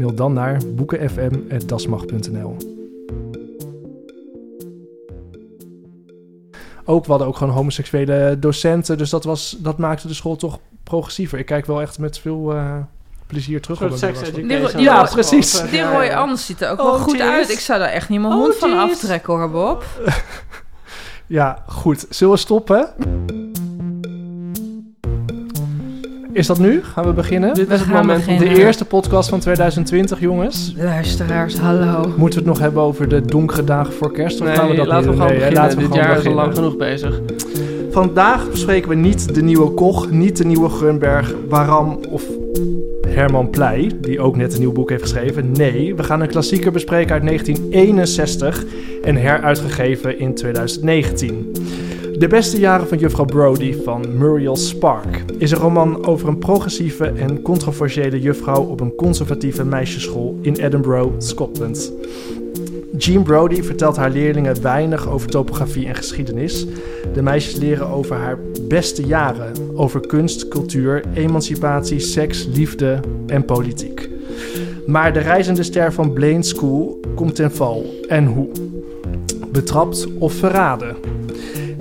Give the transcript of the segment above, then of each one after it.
Mail dan naar boekenfm.dasmag.nl. Ook, we hadden ook gewoon homoseksuele docenten, dus dat, was, dat maakte de school toch progressiever. Ik kijk wel echt met veel uh, plezier terug. Soort op was. education. Die- Ja, precies. vet, Die ja, Roy ja. Anders ziet er ook Oh, wel goed jeez. uit. Ik zou daar echt niet mijn Oh, hond van aftrekken hoor, Bob. Ja, goed. Zullen we stoppen? Is dat nu? Gaan we beginnen? Dit is het moment. beginnen. De eerste podcast van 2020, jongens. Luisteraars, hallo. Moeten we het nog hebben over de donkere dagen voor kerst? Of Nee, gaan we dat laten we gewoon? Nee, beginnen. laten we Dit gewoon jaar is al lang genoeg bezig. Vandaag bespreken we niet de nieuwe Koch, niet de nieuwe Grunberg, Waram of Herman Pleij, die ook net een nieuw boek heeft geschreven. Nee, we gaan een klassieker bespreken uit 1961 en heruitgegeven in 2019. De beste jaren van juffrouw Brody van Muriel Spark is een roman over een progressieve en controversiële juffrouw op een conservatieve meisjesschool in Edinburgh, Scotland. Jean Brody vertelt haar leerlingen weinig over topografie en geschiedenis. De meisjes leren over haar beste jaren, over kunst, cultuur, emancipatie, seks, liefde en politiek. Maar de reizende ster van Blaine School komt ten val. En hoe? Betrapt of verraden?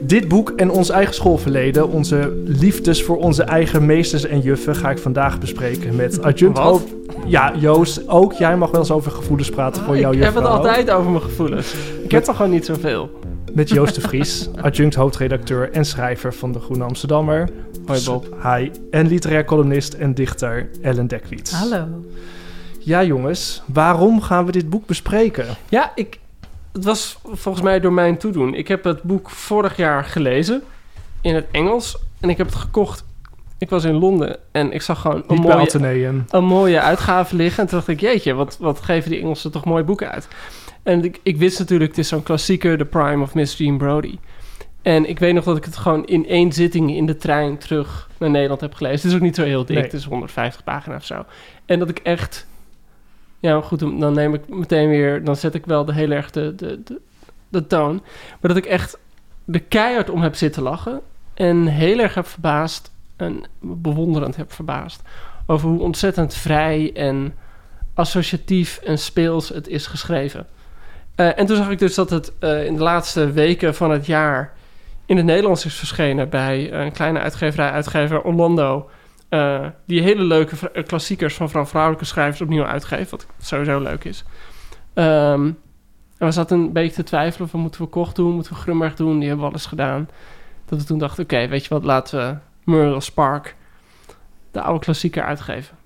Dit boek en ons eigen schoolverleden, onze liefdes voor onze eigen meesters en juffen, ga ik vandaag bespreken met adjunct Wat? Ja, Joost, ook jij mag wel eens over gevoelens praten voor jouw Ah, ik heb het altijd over mijn gevoelens. Ik heb er gewoon niet zoveel. Met Joost de Vries, adjunct hoofdredacteur en schrijver van de Groene Amsterdammer. Hoi Bob. Hi. En literair columnist en dichter Ellen Dekwiets. Hallo. Ja jongens, waarom gaan we dit boek bespreken? Ja, ik, het was volgens mij door mijn toedoen. Ik heb het boek vorig jaar gelezen in het Engels. En ik heb het gekocht. Ik was in Londen en ik zag gewoon een mooie, een mooie uitgave liggen. En toen dacht ik, jeetje, wat, wat geven die Engelsen toch mooie boeken uit. En ik, ik wist natuurlijk, het is zo'n klassieker, The Prime of Miss Jean Brody. En ik weet nog dat ik het gewoon in één zitting in de trein terug naar Nederland heb gelezen. Het is ook niet zo heel dik, Nee. het is 150 pagina's of zo. En dat ik echt... Ja, goed, dan neem ik meteen weer... Dan zet ik wel de heel erg de, de, de, toon. Maar dat ik echt de keihard om heb zitten lachen. En heel erg heb verbaasd en bewonderend heb verbaasd... over hoe ontzettend vrij en associatief en speels het is geschreven. Eh, en toen zag ik dus dat het eh, in de laatste weken van het jaar in het Nederlands is verschenen bij een kleine uitgeverij, uitgever Orlando. Eh, die hele leuke eh, klassiekers van vrouw- vrouwelijke schrijvers opnieuw uitgeeft, wat sowieso leuk is. Ehm, en we zaten een beetje te twijfelen van moeten we Koch doen, moeten we Grunberg doen, die hebben we alles gedaan. Dat we toen dachten, oké, weet je wat, laten we Muriel Spark, de oude klassieker, uitgeven.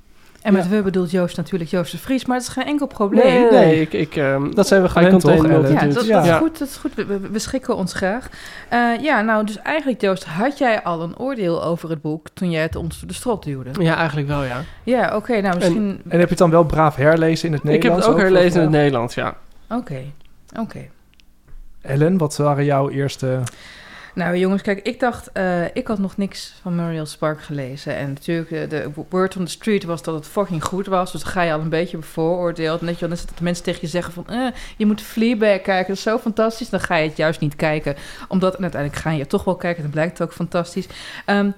En met we bedoelt Joost natuurlijk Joost de Vries, maar het is geen enkel probleem. Nee, nee, ik, ik, ehm, Dat zijn we gewend toch, Ellen? multitudes. Ja, dat, Ja. dat is Ja. goed. Dat is goed. We, schikken ons graag. Eh, ja, nou, dus eigenlijk, Joost, had jij al een oordeel over het boek toen jij het ons de strot duwde? Ja, eigenlijk wel, ja. Ja, oké. nou, misschien... En heb je het dan wel braaf herlezen in het Ik heb Nederlands? het ook herlezen in het Nederlands, ja. Oké, oké. Ellen, wat waren jouw eerste... Nou jongens, kijk, ik dacht, eh, ik had nog niks van Muriel Spark gelezen. En natuurlijk, eh, de word on the street was dat het fucking goed was. Dus dan ga je al een beetje bevooroordeeld. Net dan is dat mensen tegen je zeggen van, eh, je moet Fleabag kijken, dat is zo fantastisch. Dan ga je het juist niet kijken, omdat en uiteindelijk ga je toch wel kijken. Dan blijkt het ook fantastisch. Ehm,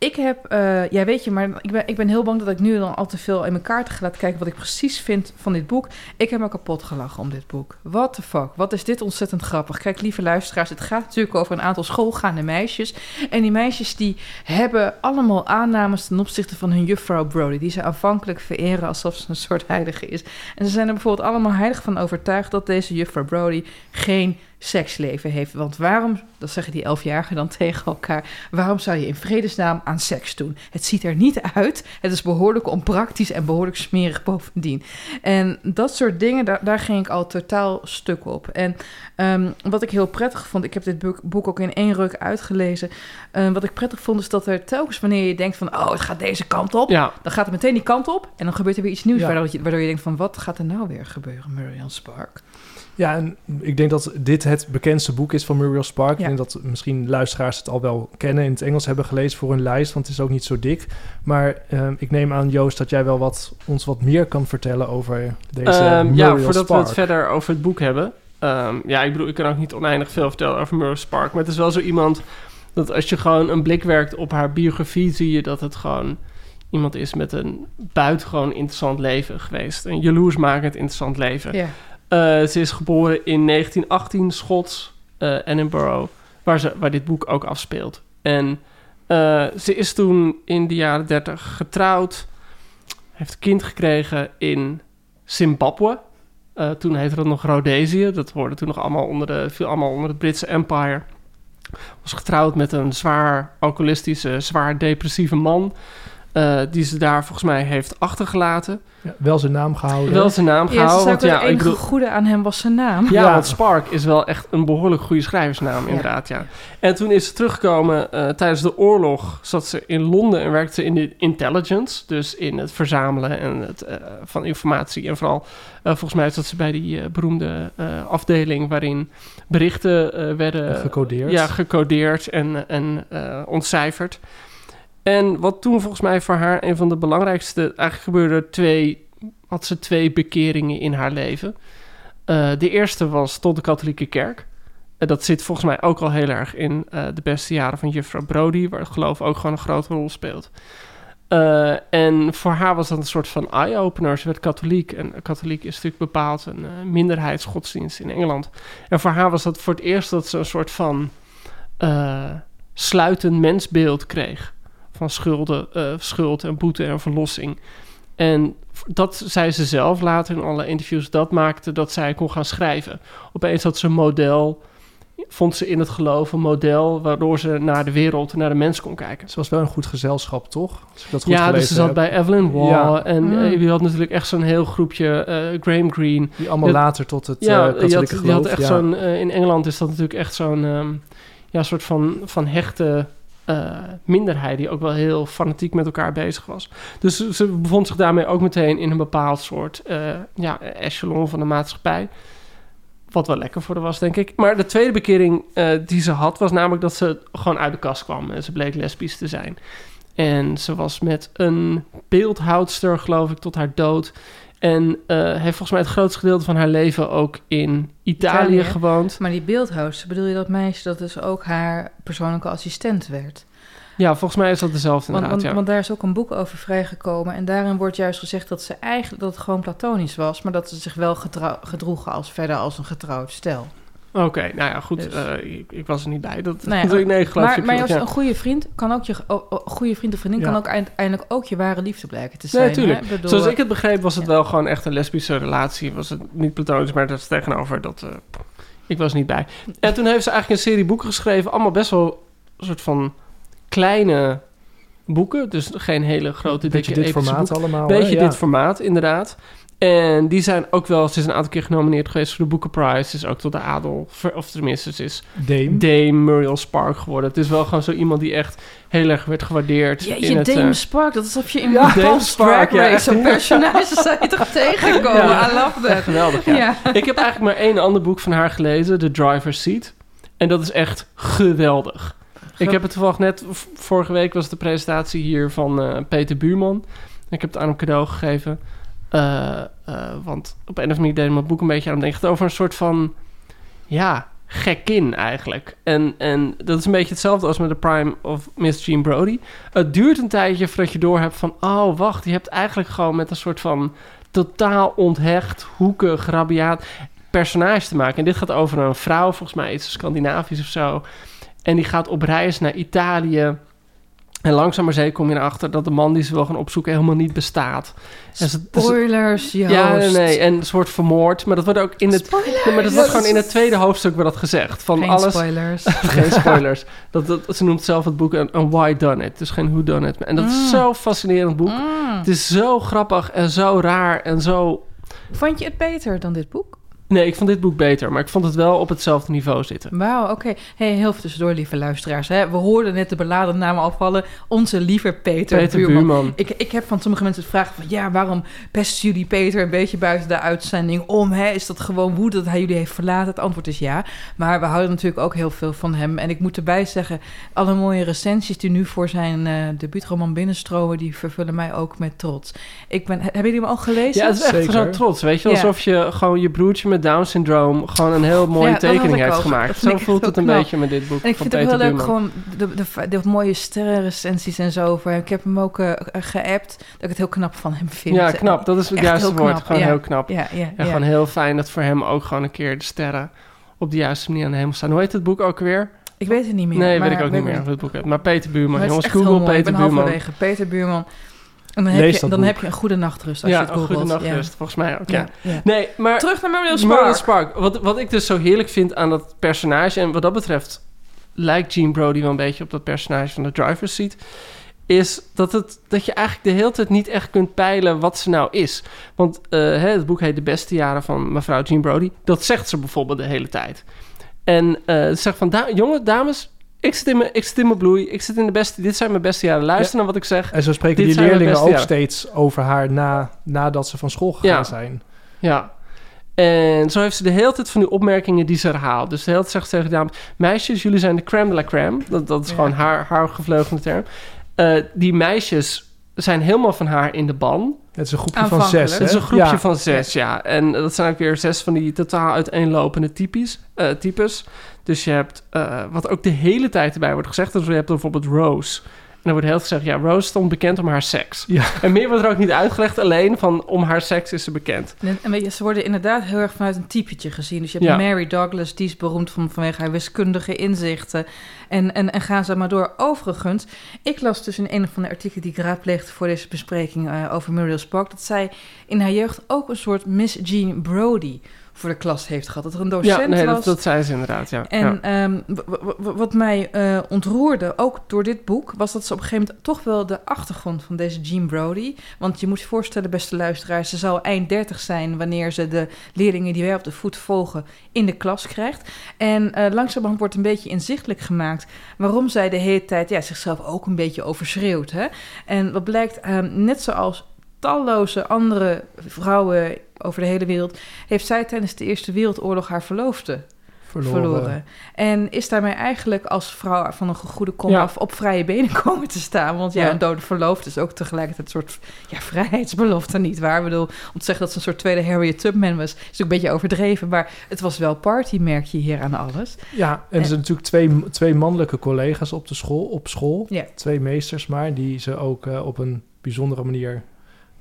Ik heb, eh, ja weet je, maar ik ben, ik ben heel bang dat ik nu dan al te veel in mijn kaarten ga laten kijken wat ik precies vind van dit boek. Ik heb me kapot gelachen om dit boek. What the fuck, wat is dit ontzettend grappig. Kijk, lieve luisteraars, het gaat natuurlijk over een aantal schoolgaande meisjes. En die meisjes die hebben allemaal aannames ten opzichte van hun juffrouw Brody. Die ze aanvankelijk vereren alsof ze een soort heilige is. En ze zijn er bijvoorbeeld allemaal heilig van overtuigd dat deze juffrouw Brody geen seksleven heeft. Want waarom, dat zeggen die elfjarigen dan tegen elkaar, waarom zou je in vredesnaam aan seks doen? Het ziet er niet uit. Het is behoorlijk onpraktisch en behoorlijk smerig bovendien. En dat soort dingen, daar, daar ging ik al totaal stuk op. En um, wat ik heel prettig vond, ik heb dit boek, boek ook in één ruk uitgelezen. Um, wat ik prettig vond, is dat er telkens wanneer je denkt van, oh, het gaat deze kant op, Ja, dan gaat het meteen die kant op en dan gebeurt er weer iets nieuws, Ja. waardoor, je, waardoor je denkt van, wat gaat er nou weer gebeuren, Muriel Spark? Ja, en ik denk dat dit het bekendste boek is van Muriel Spark. Ja. Ik denk dat misschien luisteraars het al wel kennen, in het Engels hebben gelezen voor hun lijst, want het is ook niet zo dik. Maar ehm, ik neem aan, Joost, dat jij wel wat, ons wat meer kan vertellen over deze Ehm, Muriel ja voordat Spark. we het verder over het boek hebben. Ehm, ja, ik bedoel, ik kan ook niet oneindig veel vertellen over Muriel Spark. Maar het is wel zo iemand dat als je gewoon een blik werkt op haar biografie, zie je dat het gewoon iemand is met een buitengewoon interessant leven geweest. Een jaloersmakend interessant leven. Ja. Eh, ze is geboren in 1918, Schots, eh, Edinburgh, waar, ze, waar dit boek ook afspeelt. En eh, ze is toen in de jaren 30 getrouwd, heeft een kind gekregen in Zimbabwe. Toen heette dat nog Rhodesië. Dat hoorde toen nog allemaal onder de, viel allemaal onder het Britse Empire. Was getrouwd met een zwaar alcoholistische, zwaar depressieve man. Eh, die ze daar volgens mij heeft achtergelaten. Ja, wel zijn naam gehouden. Wel zijn naam Ja, gehouden. ze want zei ook ja, het ik enige bedoel, goede aan hem was zijn naam. ja, Ja. want Spark is wel echt een behoorlijk goede schrijversnaam, inderdaad, ja. En toen is ze teruggekomen eh, tijdens de oorlog. Zat ze in Londen en werkte ze in de intelligence. Dus in het verzamelen en het, eh, van informatie. En vooral, eh, volgens mij zat ze bij die eh, beroemde eh, afdeling... waarin berichten eh, werden gecodeerd. ja, gecodeerd en, en eh, ontcijferd. En wat toen volgens mij voor haar een van de belangrijkste... Eigenlijk gebeurde twee... Had ze twee bekeringen in haar leven. Eh, de eerste was tot de katholieke kerk. Eh, dat zit volgens mij ook al heel erg in eh, de beste jaren van juffrouw Brody... waar het geloof ook gewoon een grote rol speelt. Eh, en voor haar was dat een soort van eye-opener. Ze werd katholiek. En katholiek is natuurlijk bepaald een minderheidsgodsdienst in Engeland. En voor haar was dat voor het eerst dat ze een soort van sluitend mensbeeld kreeg. Van schulden, eh, schuld en boete en verlossing. En dat zei ze zelf later in alle interviews. Dat maakte dat zij kon gaan schrijven. Opeens had ze een model. Vond ze in het geloof een model waardoor ze naar de wereld, naar de mens kon kijken. Ze was wel een goed gezelschap, toch? Als ik dat goed Ja, dus ze zat heb. bij Evelyn Waugh. Ja. En Mm. eh, je had natuurlijk echt zo'n heel groepje. eh, Graham Greene, Die allemaal later tot het ja, eh je katholieke had, geloof. je had echt ja. zo'n... eh, in Engeland is dat natuurlijk echt zo'n... ehm, ja, soort van, van hechte eh, minderheid... die ook wel heel fanatiek met elkaar bezig was. Dus ze, bevond zich daarmee ook meteen... in een bepaald soort eh, ja, echelon van de maatschappij. Wat wel lekker voor haar was, denk ik. Maar de tweede bekering eh, die ze had... was namelijk dat ze gewoon uit de kast kwam. En ze bleek lesbisch te zijn. En ze was met een beeldhoudster, geloof ik, tot haar dood... En eh, heeft volgens mij het grootste gedeelte van haar leven ook in Italië, Italië. gewoond. Maar die beeldhouster, bedoel je dat meisje dat dus ook haar persoonlijke assistent werd? Ja, volgens mij is dat dezelfde Want, inderdaad, want, ja. want daar is ook een boek over vrijgekomen. En daarin wordt juist gezegd dat ze eigenlijk dat het gewoon platonisch was, maar dat ze zich wel gedroegen als verder als een getrouwd stel. Oké, nou ja, goed. Dus. eh, ik, ik was er niet bij. Dat, Nou ja, nee, geloof Maar, ik maar ja. een goede vriend kan ook je oh, goede vriend of vriendin Ja. kan ook uiteindelijk ook je ware liefde blijken te Nee, zijn. tuurlijk. hè? Ik bedoel, Zoals ik het begreep was het ja. wel gewoon echt een lesbische relatie. Was het niet platonisch, maar dat is tegenover dat... eh, ik was niet bij. En toen heeft ze eigenlijk een serie boeken geschreven. Allemaal best wel een soort van kleine boeken. Dus geen hele grote, dikke dit formaat boeken. allemaal. hè? Beetje Ja. dit formaat, inderdaad. En die zijn ook wel... Ze is een aantal keer genomineerd geweest voor de Booker Prize. Ze is ook tot de adel... Of tenminste, ze is Dame. Dame Muriel Spark geworden. Het is wel gewoon zo iemand die echt heel erg werd gewaardeerd. Ja, in je Dame eh, Spark, dat is alsof je in Ja, Dame Spark, ja. Race zo'n personage zou je toch tegenkomen. Ja. I love that. geweldig, ja. Ja. Ik heb eigenlijk maar één ander boek van haar gelezen, The Driver's Seat. En dat is echt geweldig. Ik heb het toevallig net, vorige week was de presentatie hier van eh, Peter Buurman. Ik heb het aan hem cadeau gegeven. Eh, eh, want op een of andere manier deed mijn boek een beetje aan denken. Het gaat over een soort van, ja, gekin eigenlijk. En, en dat is een beetje hetzelfde als met de Prime of Miss Jean Brody. Het duurt een tijdje voordat je doorhebt van... oh, wacht, je hebt eigenlijk gewoon met een soort van... totaal onthecht, hoekig, rabiaat personage te maken. En dit gaat over een vrouw, volgens mij iets Scandinavisch of zo. En die gaat op reis naar Italië... En langzaam maar zeker kom je erachter dat de man die ze wil gaan opzoeken helemaal niet bestaat. En ze- Spoilers, Joost. ja, nee, nee. En ze wordt vermoord. Maar dat wordt ook in het. Spoilers. Maar dat wordt gewoon in het tweede hoofdstuk wordt dat gezegd. Van Geen alles. spoilers. Geen spoilers. dat, dat, ze noemt zelf het boek een, een Why Done It. Dus geen Who Done It. En dat is Mm. zo'n fascinerend boek. Mm. Het is zo grappig en zo raar en zo. Vond je het beter dan dit boek? Nee, ik vond dit boek beter. Maar ik vond het wel op hetzelfde niveau zitten. Wauw, oké. Hey, heel veel tussendoor, lieve luisteraars. Hè? We hoorden net de beladen namen afvallen. Onze lieve Peter, Peter Buurman. Buurman. Ik, ik heb van sommige mensen het vragen van... ja, waarom pesten jullie Peter een beetje buiten de uitzending om? Hè? Is dat gewoon woede dat hij jullie heeft verlaten? Het antwoord is ja. Maar we houden natuurlijk ook heel veel van hem. En ik moet erbij zeggen... alle mooie recensies die nu voor zijn eh debuutroman binnenstromen... die vervullen mij ook met trots. Ik ben, hebben jullie hem al gelezen? Ja, het is echt zo trots. Weet je, Ja. alsof je gewoon je broertje met Down syndroom gewoon een heel mooie Ja, tekening heeft ook. gemaakt. Zo voelt het een knap. beetje met dit boek En ik van vind het heel leuk, gewoon de, de, de mooie sterrenrecensies en zo over. Ik heb hem ook eh, geappt, dat ik het heel knap van hem vind. Ja, knap. Dat is het Echt juiste woord. knap, Gewoon ja. heel knap. Ja, ja. gewoon heel fijn dat voor hem ook gewoon een keer de sterren op de juiste manier aan de hemel staan. Hoe heet het boek ook weer? Ik weet het niet meer. nee, maar weet ik ook niet meer of het boek. Maar Peter Buurman. Jongens, echt heel Google mooi. Peter Buurman. Peter Buurman. En dan, heb je, dan heb je een goede nachtrust als Ja, je het een goede Ja. nachtrust. Volgens mij ook, ja. Nee, maar... Terug naar Muriel Muriel Spark. Spark. Wat, wat ik dus zo heerlijk vind aan dat personage... en wat dat betreft lijkt Gene Brody wel een beetje op dat personage van de driver's seat... is dat, het, dat je eigenlijk de hele tijd niet echt kunt peilen wat ze nou is. Want eh, het boek heet De Beste Jaren van mevrouw Gene Brody. Dat zegt ze bijvoorbeeld de hele tijd. En eh, ze zegt van, da dames... Ik zit, in mijn, ik zit in mijn bloei. Ik zit in de beste... Dit zijn mijn beste jaren. Luister naar wat ik zeg. En zo spreken Dit die leerlingen ook jaren. steeds over haar na, nadat ze van school gegaan Ja. zijn. Ja. En zo heeft ze de hele tijd van die opmerkingen die ze herhaalt. Dus de hele tijd zegt ze tegen de dames... Meisjes, jullie zijn de crème de la crème. Dat, dat is Ja. gewoon haar, haar gevleugelde term. Eh, die meisjes zijn helemaal van haar in de ban. Het is een groepje van zes, Het is een groepje Ja. van zes, ja. En dat zijn ook weer zes van die totaal uiteenlopende types. eh, types. Dus je hebt, eh, wat ook de hele tijd erbij wordt gezegd... Dus je hebt bijvoorbeeld Rose... En dan wordt heel gezegd, ja, Rose stond bekend om haar seks. Ja. En meer wordt er ook niet uitgelegd, alleen van om haar seks is ze bekend. En, en weet je, ze worden inderdaad heel erg vanuit een typetje gezien. Dus je hebt Ja. Mary Douglas, die is beroemd van, vanwege haar wiskundige inzichten. En, en, en gaan ze maar door. Overigens, ik las dus in een van de artikelen die ik raadpleegde voor deze bespreking eh, over Muriel Spark, dat zij in haar jeugd ook een soort Miss Jean Brody voor de klas heeft gehad. Dat er een docent Ja, nee, was. dat, dat zei ze inderdaad, ja. En ja. ehm, wat mij eh, ontroerde, ook door dit boek, was dat ze op een gegeven moment toch wel de achtergrond van deze Jean Brody. Want je moet je voorstellen, beste luisteraars, ze zal eind 30 zijn wanneer ze de leerlingen die wij op de voet volgen in de klas krijgt. En eh langzamerhand wordt een beetje inzichtelijk gemaakt waarom zij de hele tijd ja, zichzelf ook een beetje overschreeuwt. Hè? En wat blijkt, ehm, net zoals talloze andere vrouwen over de hele wereld, heeft zij tijdens de Eerste Wereldoorlog haar verloofde Verloren. verloren. En is daarmee eigenlijk als vrouw van een goede kom Ja. af op vrije benen komen te staan. Want ja, Ja. een dode verloofde is ook tegelijkertijd een soort ja, vrijheidsbelofte, niet waar? Ik bedoel, om te zeggen dat ze een soort tweede Harriet Tubman was, is ook een beetje overdreven. Maar het was wel party, merk je hier aan alles. Ja, en er zijn natuurlijk twee, twee mannelijke collega's op, de school, op school. Ja. Twee meesters maar, die ze ook eh, op een bijzondere manier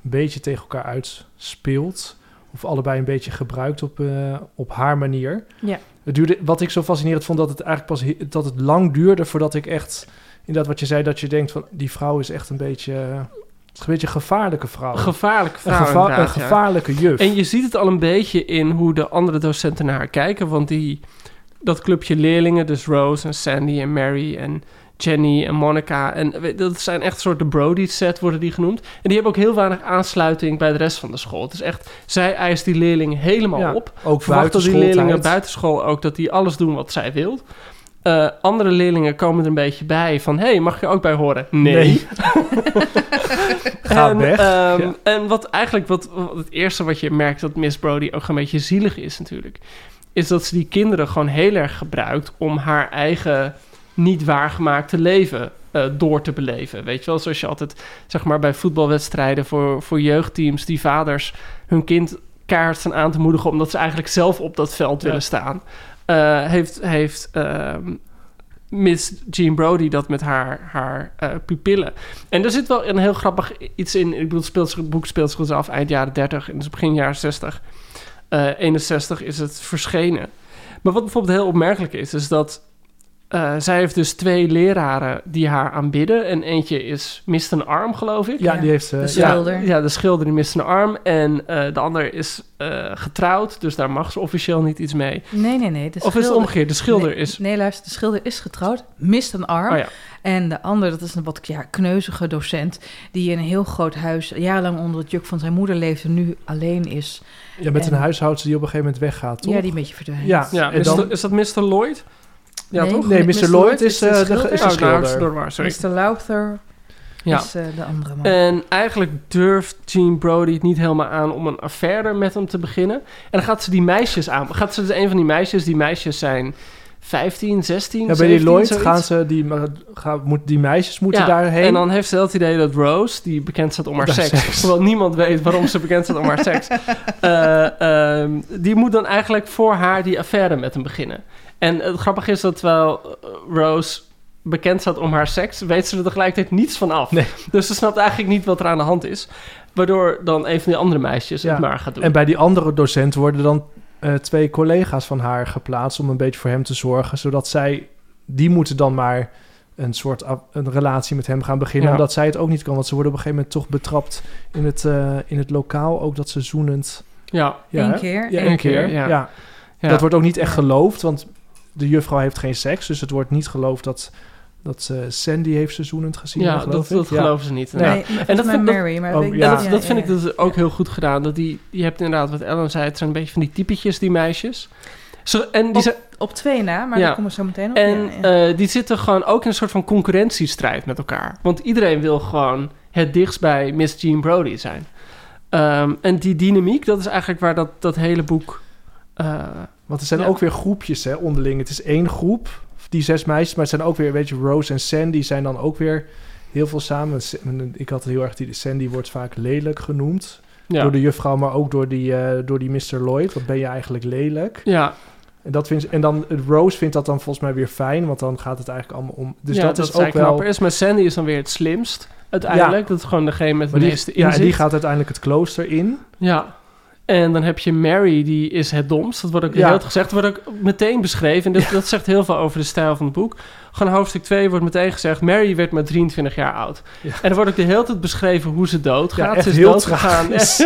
een beetje tegen elkaar uitspeelt. Of allebei een beetje gebruikt op, eh, op haar manier. Ja. Het duurde, wat ik zo fascinerend vond, dat het eigenlijk pas dat het lang duurde voordat ik echt, inderdaad wat je zei, dat je denkt van die vrouw is echt een beetje, een beetje een gevaarlijke vrouw. Gevaarlijke een, vrouw geva- een inderdaad, ja. gevaarlijke juf. En je ziet het al een beetje in hoe de andere docenten naar haar kijken. Want die, dat clubje leerlingen, dus Rose en Sandy en Mary en Jenny en Monica. En dat zijn echt een soort de Brody-set worden die genoemd. En die hebben ook heel weinig aansluiting bij de rest van de school. Het is echt, zij eist die leerlingen helemaal Ja, op. ook Verwacht dat die leerlingen buitenschool ook dat die alles doen wat zij wil. Eh, andere leerlingen komen er een beetje bij van... hey, mag je ook bij horen? Nee. Nee. Ga en, weg. ehm, Ja. En wat eigenlijk, wat, wat het eerste wat je merkt dat Miss Brody ook een beetje zielig is natuurlijk... is dat ze die kinderen gewoon heel erg gebruikt om haar eigen niet waargemaakte leven eh, door te beleven. Weet je wel, zoals je altijd, zeg maar, bij voetbalwedstrijden voor, voor jeugdteams... die vaders hun kind kaart staan aan te moedigen... omdat ze eigenlijk zelf op dat veld Ja. willen staan. eh, heeft, heeft ehm, Miss Jean Brody dat met haar, haar eh, pupillen. En er zit wel een heel grappig iets in. Ik bedoel, het, speelt, zich- het boek speelt zich dus af eind jaren 30 en dus begin jaren 60. Eh 61 is het verschenen. Maar wat bijvoorbeeld heel opmerkelijk is, is dat eh, zij heeft dus twee leraren die haar aanbidden. En eentje is mist een arm, geloof ik. Ja, die heeft... eh, De ja. schilder. Ja, de schilder die mist een arm. En eh, de ander is eh, getrouwd, dus daar mag ze officieel niet iets mee. Nee, nee, nee. De Of is het omgekeerd? De schilder nee, is... Nee, luister, de schilder is getrouwd, mist een arm. Oh ja. En de ander, dat is een wat ja, kneuzige docent... die in een heel groot huis jarenlang onder het juk van zijn moeder leeft... en nu alleen is. Ja, met En- een huishoudster die op een gegeven moment weggaat, toch? Ja, die een beetje verdwijnt. Ja, Ja, en dan- is dat Mr. Lloyd? Ja, Nee. toch? Nee, Mr. Mr. Lloyd is, de eh, de, schilder. is de Oh, schilder. sorry. Mr. Lowther Ja. is eh, de andere man. En eigenlijk durft Jean Brody het niet helemaal aan om een affaire met hem te beginnen. En dan gaat ze die meisjes aan. Gaat ze dus een van die meisjes, die meisjes zijn 15, 16, Ja, bij 17, die Lloyd zoiets. gaan ze, die, maar gaan, moet, die meisjes moeten Ja, daarheen. En dan heeft ze het idee dat Rose, die bekend staat om haar seks, seks. terwijl niemand weet waarom ze bekend staat om haar seks, eh, ehm, die moet dan eigenlijk voor haar die affaire met hem beginnen. En het grappige is dat terwijl eh, Rose bekend staat om haar seks, weet ze er tegelijkertijd niets van af. Nee. Dus ze snapt eigenlijk niet wat er aan de hand is. Waardoor dan een van die andere meisjes Ja. het maar gaat doen. En bij die andere docent worden dan eh, twee collega's van haar geplaatst om een beetje voor hem te zorgen, zodat zij, die moeten dan maar een soort af- een relatie met hem gaan beginnen, Ja. omdat zij het ook niet kan, want ze worden op een gegeven moment toch betrapt in het, eh, in het lokaal, ook dat ze zoenend... ja, Ja, Eén hè? keer. Ja, één één keer, keer. ja. Ja. ja. Dat wordt ook niet echt geloofd, want de juffrouw heeft geen seks, dus het wordt niet geloofd dat, dat eh, Sandy heeft ze zoenend gezien, ja, geloof dat, dat. Ja. geloven ze niet. Nee. En dat vind- dat- Mary. Maar Oh, ja. Dat, dat vind ja, ik dus ook heel goed gedaan. Dat die, je hebt inderdaad, wat Ellen zei, het zijn een beetje van die typetjes, die meisjes. Zo, en die, Op- zijn, Op twee na, maar Ja. daar komen we zo meteen op. en Ja, ja. eh, die zitten gewoon ook in een soort van concurrentiestrijd met elkaar. Want iedereen wil gewoon het dichtst bij Miss Jean Brody zijn. Ehm, en die dynamiek, dat is eigenlijk waar dat, dat hele boek... eh, Want er zijn Ja. ook weer groepjes hè, onderling. Het is één groep, die zes meisjes, maar het zijn ook weer, weet je, Rose en Sandy zijn dan ook weer heel veel samen. Ik had heel erg die Sandy wordt vaak lelijk genoemd ja. door de juffrouw, maar ook door die, eh, door die Mr. Lloyd. Wat ben je eigenlijk lelijk? ja, En, dat vindt, en dan Rose vindt dat dan volgens mij weer fijn, want dan gaat het eigenlijk allemaal om. Dus ja, dat, is ook wel. knapper is. Maar Sandy is dan weer het slimst, uiteindelijk. Dat is gewoon degene met de meeste ja, en die gaat uiteindelijk het klooster in. Ja. En dan heb je Mary, die is het domst. Dat wordt ook Ja. hele tijd gezegd. Dat wordt ook meteen beschreven. En dat, dat zegt heel veel over de stijl van het boek. Gewoon hoofdstuk 2 wordt meteen gezegd... Mary werd maar 23 jaar oud. Ja. En er wordt ook de hele tijd beschreven hoe ze doodgaat. Ja, echt ze is heel doodgegaan. tragisch.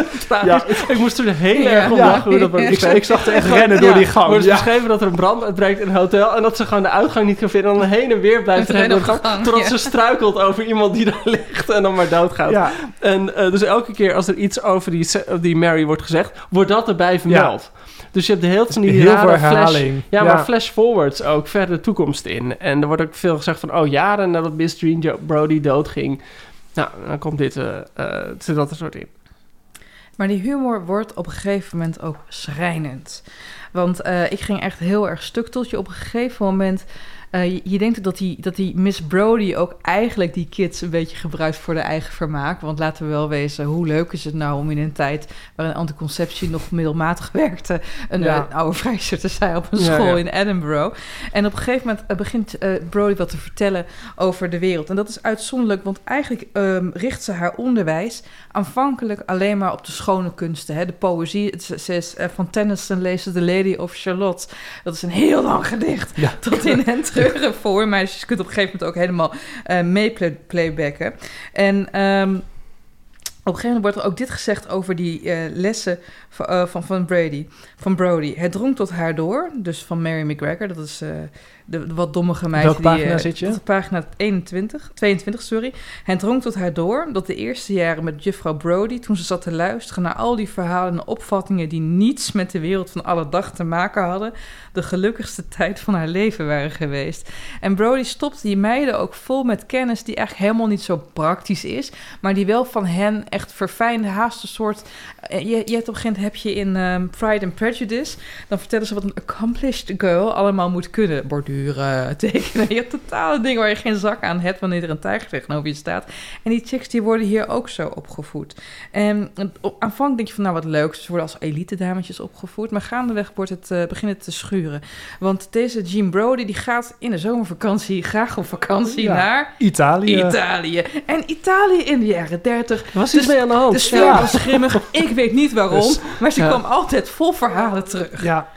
Ik moest er heel Ja. erg om Ja. lachen hoe dat wordt Ik, ik zag er echt Gewoon, rennen door ja, die gang. wordt Ja. beschreven dat er een brand uitbreekt in een hotel... en dat ze gewoon de uitgang niet kan vinden... en dan heen en weer blijft rennen door de gang... totdat ja. ze struikelt over iemand die daar ligt... en dan maar doodgaat. Ja, En eh, dus elke keer als er iets over die, die Mary wordt gezegd, wordt dat erbij vermeld. Dus je hebt de hele tijd van die heel veel flash, herhaling. ja, maar flash forwards ook verder de toekomst in. En er wordt ook veel gezegd van, oh, jaren nadat Miss Jo- Brody doodging. Nou, dan komt dit, eh eh, zit dat er soort in. Maar die humor wordt op een gegeven moment ook schrijnend. Want eh, ik ging echt heel erg stuk tot je op een gegeven moment... eh, je, je denkt dat die, dat die Miss Brody ook eigenlijk die kids een beetje gebruikt voor de eigen vermaak. Want laten we wel wezen, hoe leuk is het nou om in een tijd waarin anticonceptie nog middelmatig werkte... een, Ja. oude vrijster te zijn op een school ja. in Edinburgh. En op een gegeven moment eh, begint eh, Brody wat te vertellen over de wereld. En dat is uitzonderlijk, want eigenlijk ehm, richt ze haar onderwijs aanvankelijk alleen maar op de schone kunsten. Hè? De poëzie. Het- Ze, is, van Tennyson leest ze The Lady of Charlotte. Dat is een heel lang gedicht. Tot in en voor. Maar je kunt op een gegeven moment ook helemaal eh mee. En ehm, op een gegeven moment wordt er ook dit gezegd over die eh, lessen van, eh, van, van Brady. Van Brody. Het drong tot haar door. Dus van Mary McGregor. Dat is de, de wat dommige meisje. Welke pagina die, eh, zit je? Op pagina 21, 22, sorry. Het drong tot haar door dat de eerste jaren met juffrouw Brody... toen ze zat te luisteren naar al die verhalen en opvattingen... die niets met de wereld van alle dag te maken hadden... de gelukkigste tijd van haar leven waren geweest. En Brody stopt die meiden ook vol met kennis... die eigenlijk helemaal niet zo praktisch is... maar die wel van hen echt verfijnde, haast een soort... eh, Je, je hebt op een gegeven moment heb je in ehm, Pride and Prejudice... dan vertellen ze wat een accomplished girl allemaal moet kunnen. Borduur figuren tekenen. Je hebt totale dingen waar je geen zak aan hebt wanneer er een tijger tegenover je staat. En die chicks die worden hier ook zo opgevoed. En op, aanvankelijk denk je van nou wat leuk, ze worden als elite dametjes opgevoed. Maar gaandeweg wordt het, uh, begint het te schuren. Want deze Jean Brody die gaat in de zomervakantie graag op vakantie Ja. naar Italië. Italië. En Italië in de jaren 30 Was iets mee aan de hand? de sfeer Ja. was grimmig. Ik weet niet waarom. Dus- maar ze Ja. kwam altijd vol verhalen terug. Ja.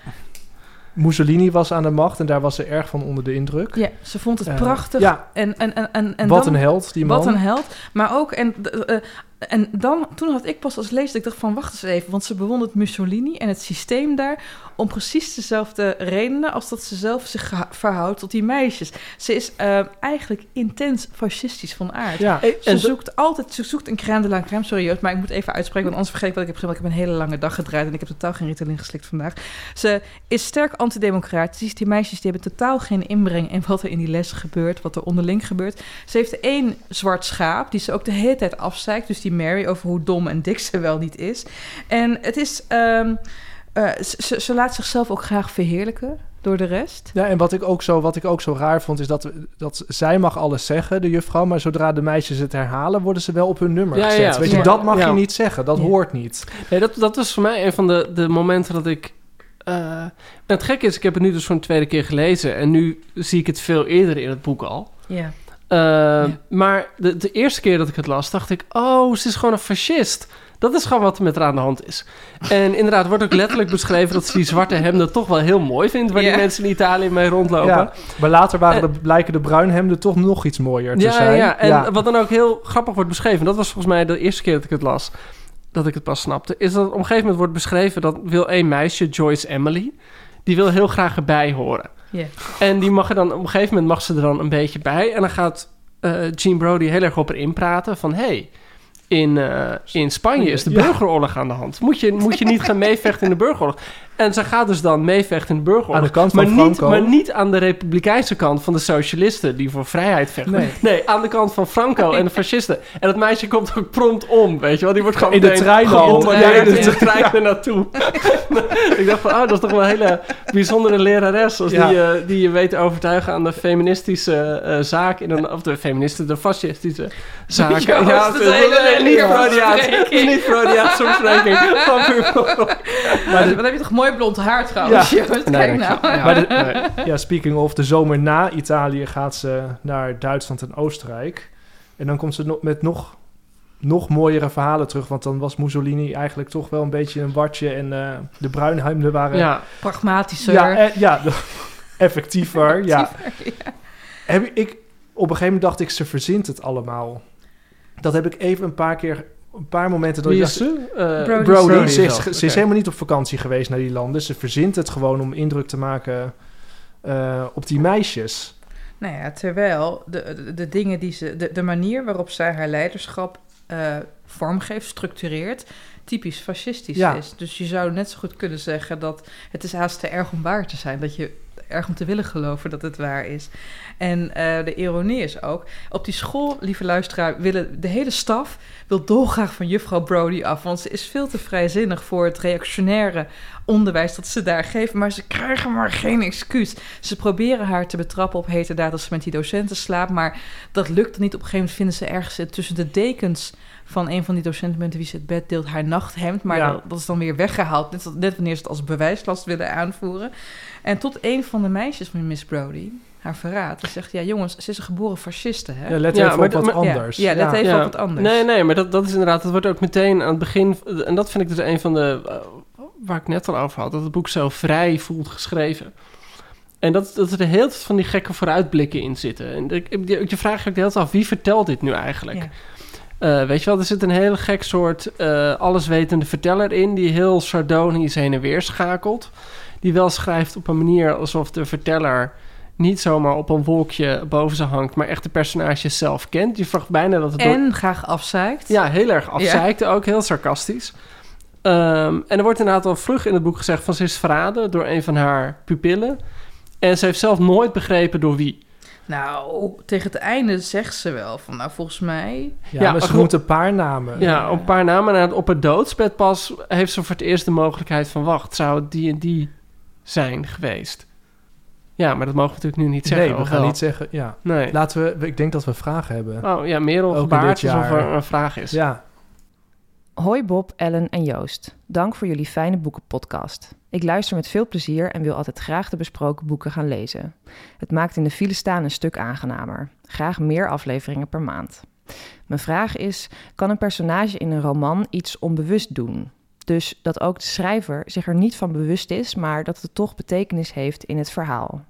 Mussolini was aan de macht en daar was ze erg van onder de indruk. Ja, ze vond het Eh, prachtig. ja. En, en, en, en, en Wat dan, een held, die man. Wat een held. Maar ook, en, eh, en dan, toen had ik pas als lezer, ik dacht van, wacht eens even. Want ze bewondert Mussolini en het systeem daar om precies dezelfde redenen als dat ze zelf zich verhoudt tot die meisjes. Ze is eh, eigenlijk intens fascistisch van aard. Ja. Ze en zoekt altijd, ze zoekt een crème de la crème, sorry Joost, maar ik moet even uitspreken, want anders vergeet ik wat ik heb gezegd. want Ik heb een hele lange dag gedraaid en ik heb totaal geen Ritalin geslikt vandaag. Ze is sterk antidemocratisch. Die meisjes die hebben totaal geen inbreng in wat er in die lessen gebeurt, wat er onderling gebeurt. Ze heeft één zwart schaap, die ze ook de hele tijd afzeikt. Dus die Mary, over hoe dom en dik ze wel niet is. En het is, ehm, eh, ze, ze laat zichzelf ook graag verheerlijken door de rest. Ja, en wat ik ook zo, wat ik ook zo raar vond, is dat, dat zij mag alles zeggen, de juffrouw, maar zodra de meisjes het herhalen, worden ze wel op hun nummer Ja, gezet. ja. Weet je, dat mag Ja. je niet zeggen, dat Ja. hoort niet. Nee, dat, dat was voor mij een van de, de momenten dat ik... eh, nou, het gekke is, ik heb het nu dus voor een tweede keer gelezen... en nu zie ik het veel eerder in het boek al. Ja. Eh, Maar de, de eerste keer dat ik het las, dacht ik... oh, ze is gewoon een fascist. Dat is gewoon wat er met haar aan de hand is. En inderdaad wordt ook letterlijk beschreven... dat ze die zwarte hemden toch wel heel mooi vindt... waar die mensen in Italië mee rondlopen. Ja, maar later waren de, blijken de bruinhemden toch nog iets mooier te Ja, zijn. ja, en wat dan ook heel grappig wordt beschreven... dat was volgens mij de eerste keer dat ik het las... dat ik het pas snapte... is dat op een gegeven moment wordt beschreven... dat wil één meisje, Joyce Emily... die wil heel graag erbij horen. En die mag er dan, op een gegeven moment mag ze er dan een beetje bij. En dan gaat eh Jean Brody heel erg op haar inpraten van... hey, in, eh, in Spanje is de burgeroorlog aan de hand. Moet je, moet je niet gaan meevechten in de burgeroorlog? En ze gaat dus dan meevechten in de burgeroorlog. Aan de kant van maar niet, Franco. maar niet aan de republikeinse kant van de socialisten... die voor vrijheid vechten. Nee. aan de kant van Franco en de fascisten. En dat meisje komt ook prompt om, weet je wel. Die wordt gewoon In de trein al. gebombardeerd Ja, in in de de trein er naartoe. ik dacht van, oh, dat is toch wel een hele bijzondere lerares... als Ja. die, je die je weet te overtuigen aan de feministische eh, zaak... In een, of de feministische, de fascistische zaak. Joost, dat het is een hele niet Freudiaans. Niet. Van puur- Maar wat heb je toch mooi blond haar trouwens, Ja. Joost? Nee, Kijk nou. ja. Maar de- Nee. Ja, speaking of, de zomer na Italië gaat ze naar Duitsland en Oostenrijk. En dan komt ze nog met nog, nog mooiere verhalen terug. Want dan was Mussolini eigenlijk toch wel een beetje een watje. En eh, de bruinhemden waren... Ja, Pragmatischer. ja, eh, ja effectiever. ja. Heb ik- ik, op een gegeven moment dacht ik, ze verzint het allemaal. Dat heb ik even een paar keer, een paar momenten... dat wie ik is dacht, ze? Eh, Brody. Brody, Brody ze, is, ze is helemaal niet op vakantie geweest naar die landen. Ze verzint het gewoon om indruk te maken eh, op die meisjes. Nou ja, terwijl de, de, de dingen die ze... De, de manier waarop zij haar leiderschap eh, vormgeeft, structureert... typisch fascistisch Ja. is. Dus je zou net zo goed kunnen zeggen dat... het is haast te erg om waar te zijn. Dat je erg om te willen geloven dat het waar is. En eh, de ironie is ook... op die school, lieve luisteraar... willen de hele staf wil dolgraag van juffrouw Brody af. Want ze is veel te vrijzinnig voor het reactionaire onderwijs dat ze daar geven. Maar ze krijgen maar geen excuus. Ze proberen haar te betrappen op heterdaad als ze met die docenten slaapt. Maar dat lukt niet. Op een gegeven moment vinden ze ergens tussen de dekens van een van die docenten met wie ze het bed deelt haar nachthemd. Maar Ja. dat, dat is dan weer weggehaald. Net, net wanneer ze het als bewijslast willen aanvoeren. En tot een van de meisjes van Miss Brody haar verraadt. Ze zegt, ja jongens, ze is een geboren fasciste, hè? Ja, let Ja, even maar op wat maar- anders. Ja, let even op wat anders. Nee, nee, maar dat, dat is inderdaad, dat wordt ook meteen aan het begin, en dat vind ik dus een van de, eh, waar ik net al over had, dat het boek zo vrij voelt geschreven. En dat, dat er de hele tijd van die gekke vooruitblikken in zitten. En ik, ik- je, je vraagt je ook de hele tijd af, wie vertelt dit nu eigenlijk? Eh, weet je wel, er zit een heel gek soort eh, alleswetende verteller in... die heel sardonisch heen en weer schakelt. Die wel schrijft op een manier alsof de verteller... niet zomaar op een wolkje boven ze hangt... maar echt de personages zelf kent. Je vraagt bijna dat het door- En graag afzeikt. ja, heel erg afzeikte ook, heel sarcastisch. Ehm, en er wordt inderdaad al vroeg in het boek gezegd van ze is verraden door een van haar pupillen. En ze heeft zelf nooit begrepen door wie. Nou, tegen het einde zegt ze wel van, nou volgens mij... Ja, Ja, maar ze noemt een paar namen. Ja, op een paar namen. En op het doodsbed pas heeft ze voor het eerst de mogelijkheid van... wacht, zou het die en die zijn geweest? Ja, maar dat mogen we natuurlijk nu niet zeggen. nee, we of gaan wel? niet zeggen... Ja, Nee. laten we... Ik denk dat we vragen hebben. Oh ja, Merel gebaard alsof jaar. er een vraag is. Ja, Hoi Bob, Ellen en Joost. Dank voor jullie fijne boekenpodcast. Ik luister met veel plezier en wil altijd graag de besproken boeken gaan lezen. Het maakt in de file staan een stuk aangenamer. Graag meer afleveringen per maand. Mijn vraag is: kan een personage in een roman iets onbewust doen? Dus dat ook de schrijver zich er niet van bewust is, maar dat het toch betekenis heeft in het verhaal.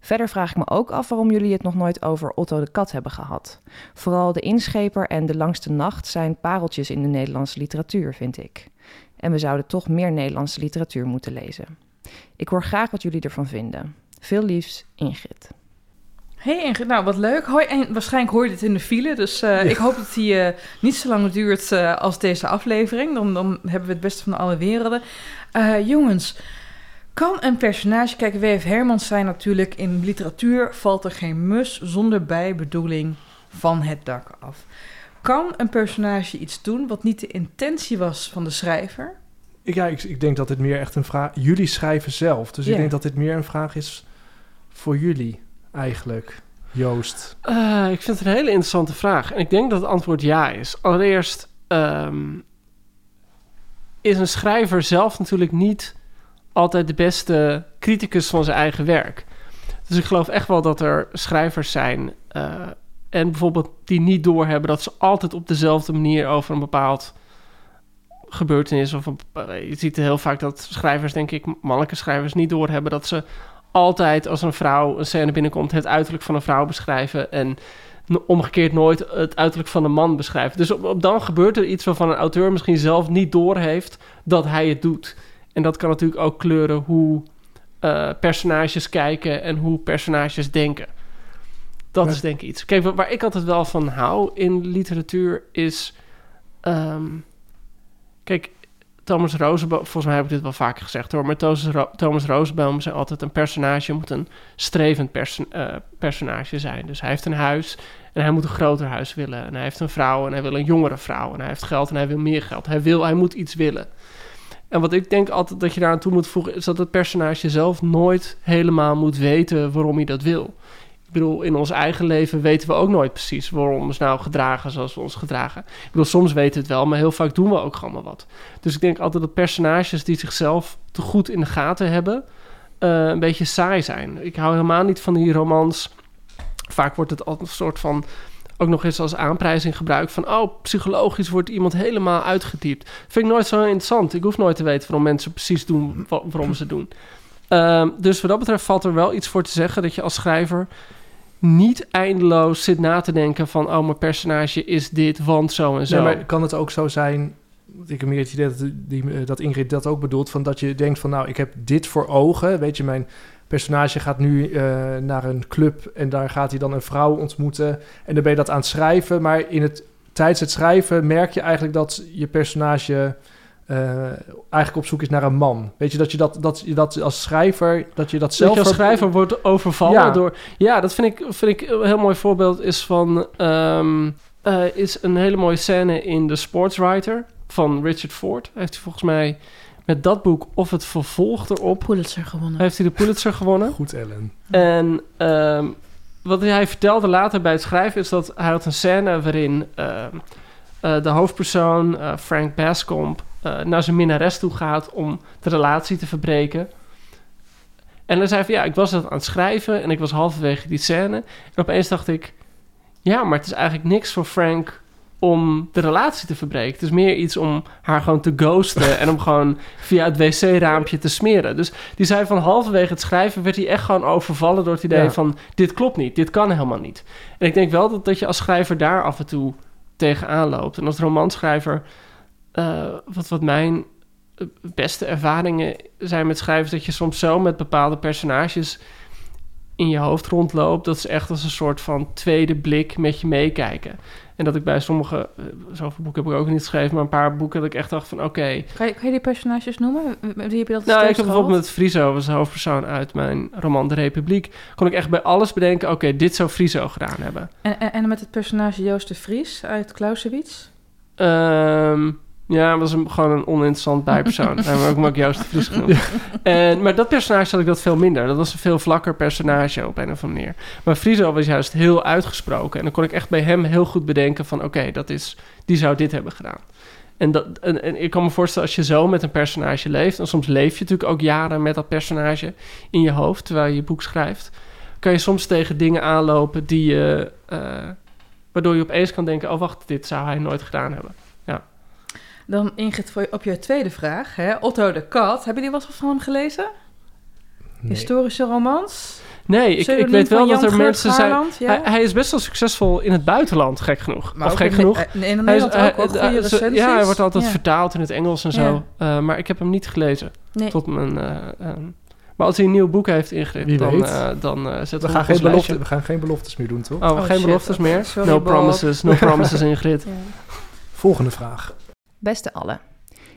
Verder vraag ik me ook af waarom jullie het nog nooit over Otto de Kat hebben gehad. Vooral De Inscheper en De Langste Nacht zijn pareltjes in de Nederlandse literatuur, vind ik. En we zouden toch meer Nederlandse literatuur moeten lezen. Ik hoor graag wat jullie ervan vinden. Veel liefs, Ingrid. Hey Ingrid, nou wat leuk. Hoi, en waarschijnlijk hoor je dit in de file, dus eh, ik hoop dat die eh, niet zo lang duurt eh, als deze aflevering. Dan, dan hebben we het beste van alle werelden. Jongens, kan een personage... Kijk, W.F. Hermans zei natuurlijk... in literatuur valt er geen mus zonder bijbedoeling van het dak af. Kan een personage iets doen wat niet de intentie was van de schrijver? ik, ja ik, ik denk dat dit meer echt een vraag... Jullie schrijven zelf, dus ik denk dat dit meer een vraag is voor jullie eigenlijk, Joost. Eh, ik vind het een hele interessante vraag. En ik denk dat het antwoord ja is. Allereerst ehm, is een schrijver zelf natuurlijk niet altijd de beste criticus van zijn eigen werk. Dus ik geloof echt wel dat er schrijvers zijn eh, en bijvoorbeeld die niet doorhebben dat ze altijd op dezelfde manier over een bepaald gebeurtenis of eh, je ziet heel vaak dat schrijvers, denk ik, mannelijke schrijvers niet doorhebben dat ze altijd als een vrouw een scène binnenkomt het uiterlijk van een vrouw beschrijven en omgekeerd nooit het uiterlijk van een man beschrijven. Dus op, op dan gebeurt er iets waarvan een auteur misschien zelf niet doorheeft dat hij het doet. En dat kan natuurlijk ook kleuren hoe eh, personages kijken en hoe personages denken. Dat is denk ik iets. Kijk, wa- waar ik altijd wel van hou in literatuur is... ehm, kijk, Thomas Rosenbaum... Volgens mij heb ik dit wel vaker gezegd hoor... maar Thomas, Ro- Thomas Rosenbaum zei altijd... een personage moet een strevend perso- eh, personage zijn. Dus hij heeft een huis en hij moet een groter huis willen. En hij heeft een vrouw en hij wil een jongere vrouw. En hij heeft geld en hij wil meer geld. Hij, wil, hij moet iets willen. En wat ik denk altijd dat je daar aan toe moet voegen... is dat het personage zelf nooit helemaal moet weten waarom hij dat wil. Ik bedoel, in ons eigen leven weten we ook nooit precies waarom we ons nou gedragen zoals we ons gedragen. Ik bedoel, soms weten we het wel, maar heel vaak doen we ook gewoon wat. Dus ik denk altijd dat personages die zichzelf te goed in de gaten hebben, eh, een beetje saai zijn. Ik hou helemaal niet van die romans. Vaak wordt het altijd een soort van ook nog eens als aanprijzing gebruikt van oh, psychologisch wordt iemand helemaal uitgetypt. Vind ik nooit zo interessant. Ik hoef nooit te weten waarom mensen precies doen wa- waarom ze doen. Ehm, dus wat dat betreft valt er wel iets voor te zeggen dat je als schrijver niet eindeloos zit na te denken van oh, mijn personage is dit, want zo en zo. Maar kan het ook zo zijn... Ik heb meer het idee dat, die, eh, dat Ingrid dat ook bedoelt... Van dat je denkt van nou, ik heb dit voor ogen. Weet je, mijn personage gaat nu eh, naar een club... en daar gaat hij dan een vrouw ontmoeten. En dan ben je dat aan het schrijven. Maar in het, tijdens het schrijven merk je eigenlijk dat je personage... eh, eigenlijk op zoek is naar een man. Weet je, dat je dat, dat, je dat als schrijver... dat je dat zelf... dat je als ver- schrijver wordt overvallen Ja. door... Ja, dat vind ik, vind ik een heel mooi voorbeeld is van... ehm, eh, is een hele mooie scène in The Sportswriter van Richard Ford. Heeft hij volgens mij met dat boek of het vervolg erop... Pulitzer gewonnen. Heeft hij de Pulitzer gewonnen. Goed, Ellen. En ehm, wat hij vertelde later bij het schrijven is dat hij had een scène waarin ehm, eh, de hoofdpersoon, eh, Frank Bascomb, eh, naar zijn minnares toe gaat om de relatie te verbreken. En dan zei van ja, ik was dat aan het schrijven en ik was halverwege die scène. En opeens dacht ik, ja, maar het is eigenlijk niks voor Frank om de relatie te verbreken. Het is meer iets om haar gewoon te ghosten en om gewoon via het wc-raampje te smeren. Dus die zei van halverwege het schrijven werd hij echt gewoon overvallen door het idee Ja. van dit klopt niet, dit kan helemaal niet. En ik denk wel dat, dat je als schrijver daar af en toe tegenaan loopt. En als romanschrijver, eh, wat, wat mijn eh, beste ervaringen zijn met schrijven, dat je soms zo met bepaalde personages in je hoofd rondloopt, dat ze echt als een soort van tweede blik met je meekijken. En dat ik bij sommige, eh, zoveel boeken heb ik ook niet geschreven, maar een paar boeken dat ik echt dacht van oké, Kan je, kan je die personages noemen? Wie heb je dat nou, ik heb bijvoorbeeld met Friso, was de hoofdpersoon uit mijn roman De Republiek, kon ik echt bij alles bedenken, oké, dit zou Friso gedaan hebben. En, en, en met het personage Joost de Vries uit Clausewitz? Ehm, Ja, was een, gewoon een oninteressant bijpersoon. Daar heb ik ook Joost de Vries genoemd. En, maar dat personage had ik dat veel minder. Dat was een veel vlakker personage op een of andere manier. Maar Friso was juist heel uitgesproken. En dan kon ik echt bij hem heel goed bedenken van... oké, dat is die zou dit hebben gedaan. En, dat, en, en ik kan me voorstellen als je zo met een personage leeft... en soms leef je natuurlijk ook jaren met dat personage in je hoofd... terwijl je je boek schrijft... kan je soms tegen dingen aanlopen die je... eh, waardoor je opeens kan denken... oh wacht, dit zou hij nooit gedaan hebben. Dan Ingrid, voor je- op jouw tweede vraag. Hè? Otto de Kat. Hebben jullie wat van hem gelezen? Nee. Historische romans? Nee, ik, ik weet wel dat er mensen zijn... Ja? Hij, hij is best wel succesvol in het buitenland, gek genoeg. Maar of ook gek in- genoeg. eh, Nee, in Hij is- Nederland ook, hoor. eh, Goede recensies. Ja, hij wordt altijd Ja. vertaald in het Engels en zo. Eh, maar ik heb hem niet gelezen. Nee. Tot mijn, eh, eh, maar als hij een nieuw boek heeft ingericht, dan, eh, dan eh zetten We we gaan, op geen belofte, we gaan geen beloftes meer doen, toch? Oh, Oh, geen shit. beloftes meer? Sorry, no Bob. promises, no promises Ingrid. Ja. Volgende vraag. Beste allen,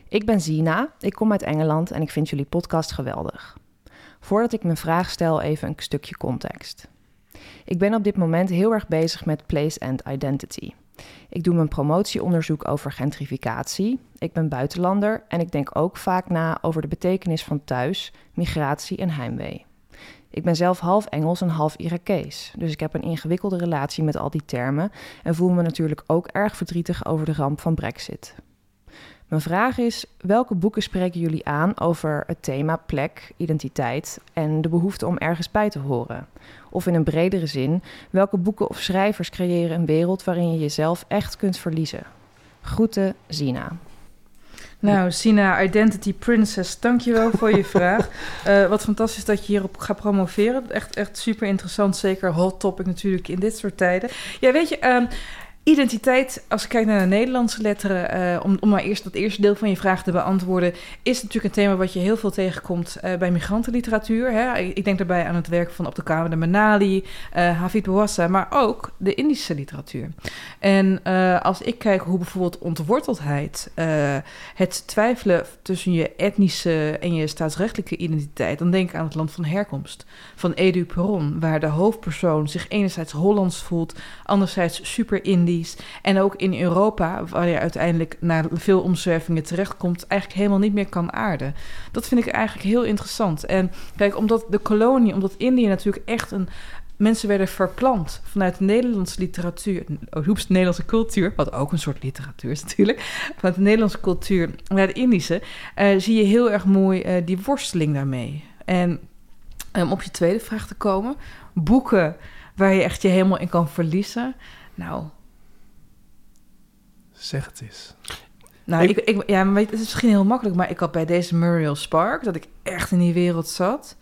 ik ben Zina, ik kom uit Engeland en ik vind jullie podcast geweldig. Voordat ik mijn vraag stel, even een stukje context. Ik ben op dit moment heel erg bezig met place and identity. Ik doe mijn promotieonderzoek over gentrificatie. Ik ben buitenlander en ik denk ook vaak na over de betekenis van thuis, migratie en heimwee. Ik ben zelf half Engels en half Irakees, dus ik heb een ingewikkelde relatie met al die termen en voel me natuurlijk ook erg verdrietig over de ramp van Brexit. Mijn vraag is: welke boeken spreken jullie aan over het thema plek, identiteit en de behoefte om ergens bij te horen? Of in een bredere zin, welke boeken of schrijvers creëren een wereld waarin je jezelf echt kunt verliezen? Groeten, Zina. Nou, Sina, Identity Princess, dankjewel voor je vraag. Eh, wat fantastisch dat je hierop gaat promoveren. Echt, echt super interessant. Zeker hot topic natuurlijk in dit soort tijden. Ja, weet je, ehm, identiteit, als ik kijk naar de Nederlandse letteren, eh, om, om maar eerst dat eerste deel van je vraag te beantwoorden, is natuurlijk een thema wat je heel veel tegenkomt eh, bij migrantenliteratuur. Hè? Ik, denk daarbij aan het werk van Abdelkader de Manali, eh Hafid Bouassa, maar ook de Indische literatuur. En als ik kijk hoe bijvoorbeeld ontworteldheid, het twijfelen tussen je etnische en je staatsrechtelijke identiteit, dan denk ik aan het land van herkomst van Edu Perron, waar de hoofdpersoon zich enerzijds Hollands voelt, anderzijds super Indisch. En ook in Europa, waar je uiteindelijk na veel omzwervingen terechtkomt, eigenlijk helemaal niet meer kan aarden. Dat vind ik eigenlijk heel interessant. En kijk, omdat de kolonie, omdat Indië natuurlijk echt een. Mensen werden verplant vanuit de Nederlandse literatuur, hoeps, de Nederlandse cultuur, wat ook een soort literatuur is natuurlijk, vanuit de Nederlandse cultuur naar de Indische, eh, zie je heel erg mooi eh, die worsteling daarmee. En om op je tweede vraag te komen, boeken waar je echt je helemaal in kan verliezen. Nou, Zeg het eens. nou, Ik- ik, ik, ja, maar het is misschien heel makkelijk, maar ik had bij deze Muriel Spark dat ik echt in die wereld zat.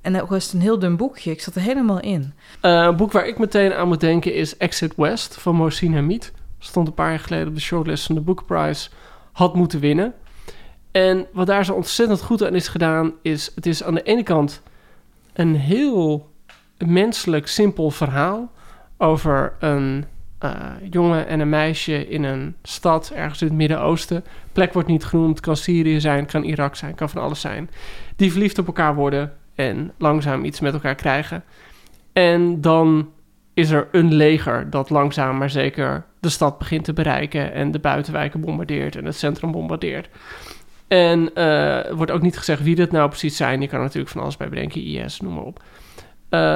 En ook was het een heel dun boekje. Ik zat er helemaal in. Eh, een boek waar ik meteen aan moet denken is Exit West van Mohsin Hamid. Stond een paar jaar geleden op de shortlist van de Book Prize. Had moeten winnen. En wat daar zo ontzettend goed aan is gedaan, is... Het is aan de ene kant een heel menselijk, simpel verhaal... over een eh, jongen en een meisje in een stad ergens in het Midden-Oosten. Plek wordt niet genoemd, kan Syrië zijn, kan Irak zijn, kan van alles zijn. Die verliefd op elkaar worden en langzaam iets met elkaar krijgen. En dan is er een leger dat langzaam maar zeker de stad begint te bereiken en de buitenwijken bombardeert en het centrum bombardeert. En er wordt ook niet gezegd wie dat nou precies zijn. Je kan natuurlijk van alles bij bedenken, IS, noem maar op. Eh,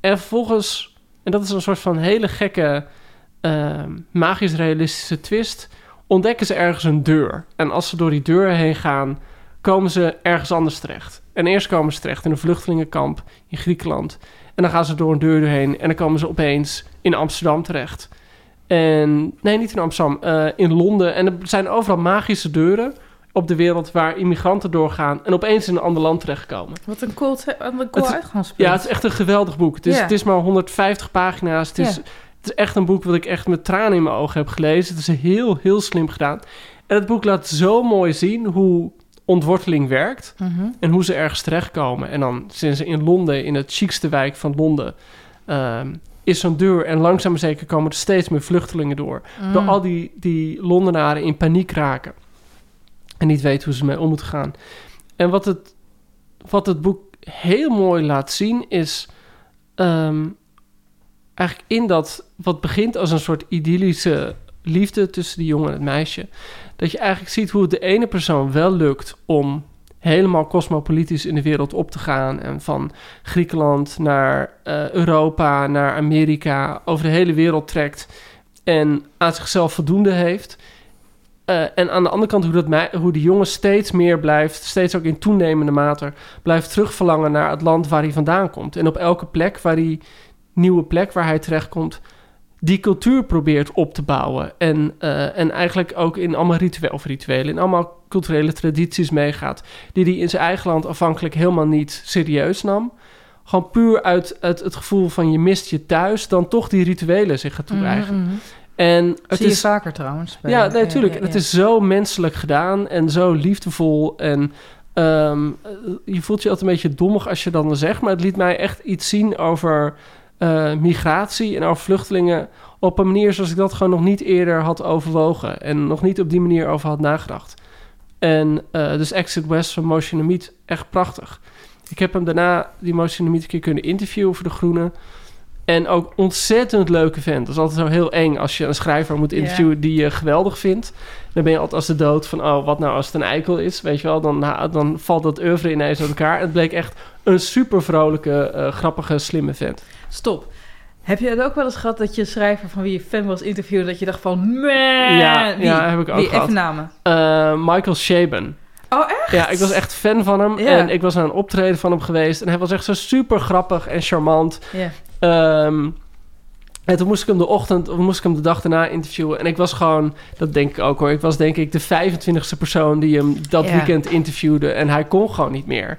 en vervolgens, en dat is een soort van hele gekke eh, magisch-realistische twist, ontdekken ze ergens een deur. En als ze door die deur heen gaan, komen ze ergens anders terecht. En eerst komen ze terecht in een vluchtelingenkamp in Griekenland. En dan gaan ze door een deur doorheen en dan komen ze opeens in Amsterdam terecht. En nee, niet in Amsterdam, eh, in Londen. En er zijn overal magische deuren op de wereld waar immigranten doorgaan en opeens in een ander land terechtkomen. Wat een cool, wat een cool uitgangspunt. Ja, het is echt een geweldig boek. Het is, het is maar 150 pagina's. Het is. Het is echt een boek wat ik echt met tranen in mijn ogen heb gelezen. Het is heel, heel slim gedaan. En het boek laat zo mooi zien hoe ontworteling werkt. Mhm. En hoe ze ergens terechtkomen. En dan zijn ze in Londen, in het chicste wijk van Londen... ehm, is zo'n deur en langzaam maar zeker komen er steeds meer vluchtelingen door. Mm. Door al die, die Londenaren in paniek raken. En niet weten hoe ze mee om moeten gaan. En wat het, wat het boek heel mooi laat zien is... ehm, eigenlijk in dat wat begint als een soort idyllische liefde tussen die jongen en het meisje. Dat je eigenlijk ziet hoe het de ene persoon wel lukt om helemaal cosmopolitisch in de wereld op te gaan. En van Griekenland naar eh, Europa, naar Amerika, over de hele wereld trekt. En aan zichzelf voldoende heeft. Eh, en aan de andere kant hoe, dat hoe die jongen steeds meer blijft, steeds ook in toenemende mate, blijft terugverlangen naar het land waar hij vandaan komt. En op elke plek waar hij, nieuwe plek waar hij terechtkomt, die cultuur probeert op te bouwen. En, eh, en eigenlijk ook in allemaal rituelen, of rituelen, in allemaal culturele tradities meegaat, die hij in zijn eigen land afhankelijk helemaal niet serieus nam. Gewoon puur uit, uit het gevoel van je mist je thuis, dan toch die rituelen zich gaat toe-eigenen. Mhm. En het Zie je is vaker trouwens. bij- ja, nee, natuurlijk. ja, Het ja. is zo menselijk gedaan en zo liefdevol. En ehm, eh, je voelt je altijd een beetje dommig als je dan zegt. Maar het liet mij echt iets zien over eh, migratie en over vluchtelingen. Op een manier zoals ik dat gewoon nog niet eerder had overwogen. En nog niet op die manier over had nagedacht. En eh, dus Exit West van Motion Meet, echt prachtig. Ik heb hem daarna, die Motion Meet, een keer kunnen interviewen voor De Groene. En ook ontzettend leuke vent. Dat is altijd zo heel eng als je een schrijver moet interviewen die je geweldig vindt. Dan ben je altijd als de dood van, oh, wat nou als het een eikel is, weet je wel. Dan, dan valt dat oeuvre ineens uit elkaar. En het bleek echt een super vrolijke, eh, grappige, slimme vent. Stop. Heb je het ook wel eens gehad dat je schrijver van wie je fan was interviewde... dat je dacht van, Ja, wie? ja, heb ik ook wie? gehad. Even namen. Eh, Michael Shaban. Oh, echt? Ja, ik was echt fan van hem. En ik was aan een optreden van hem geweest. En hij was echt zo super grappig en charmant. Ja. Ehm, en toen moest ik hem de ochtend, of moest ik hem de dag daarna interviewen. En ik was gewoon, dat denk ik ook hoor. Ik was denk ik de 25ste persoon die hem dat weekend interviewde. En hij kon gewoon niet meer.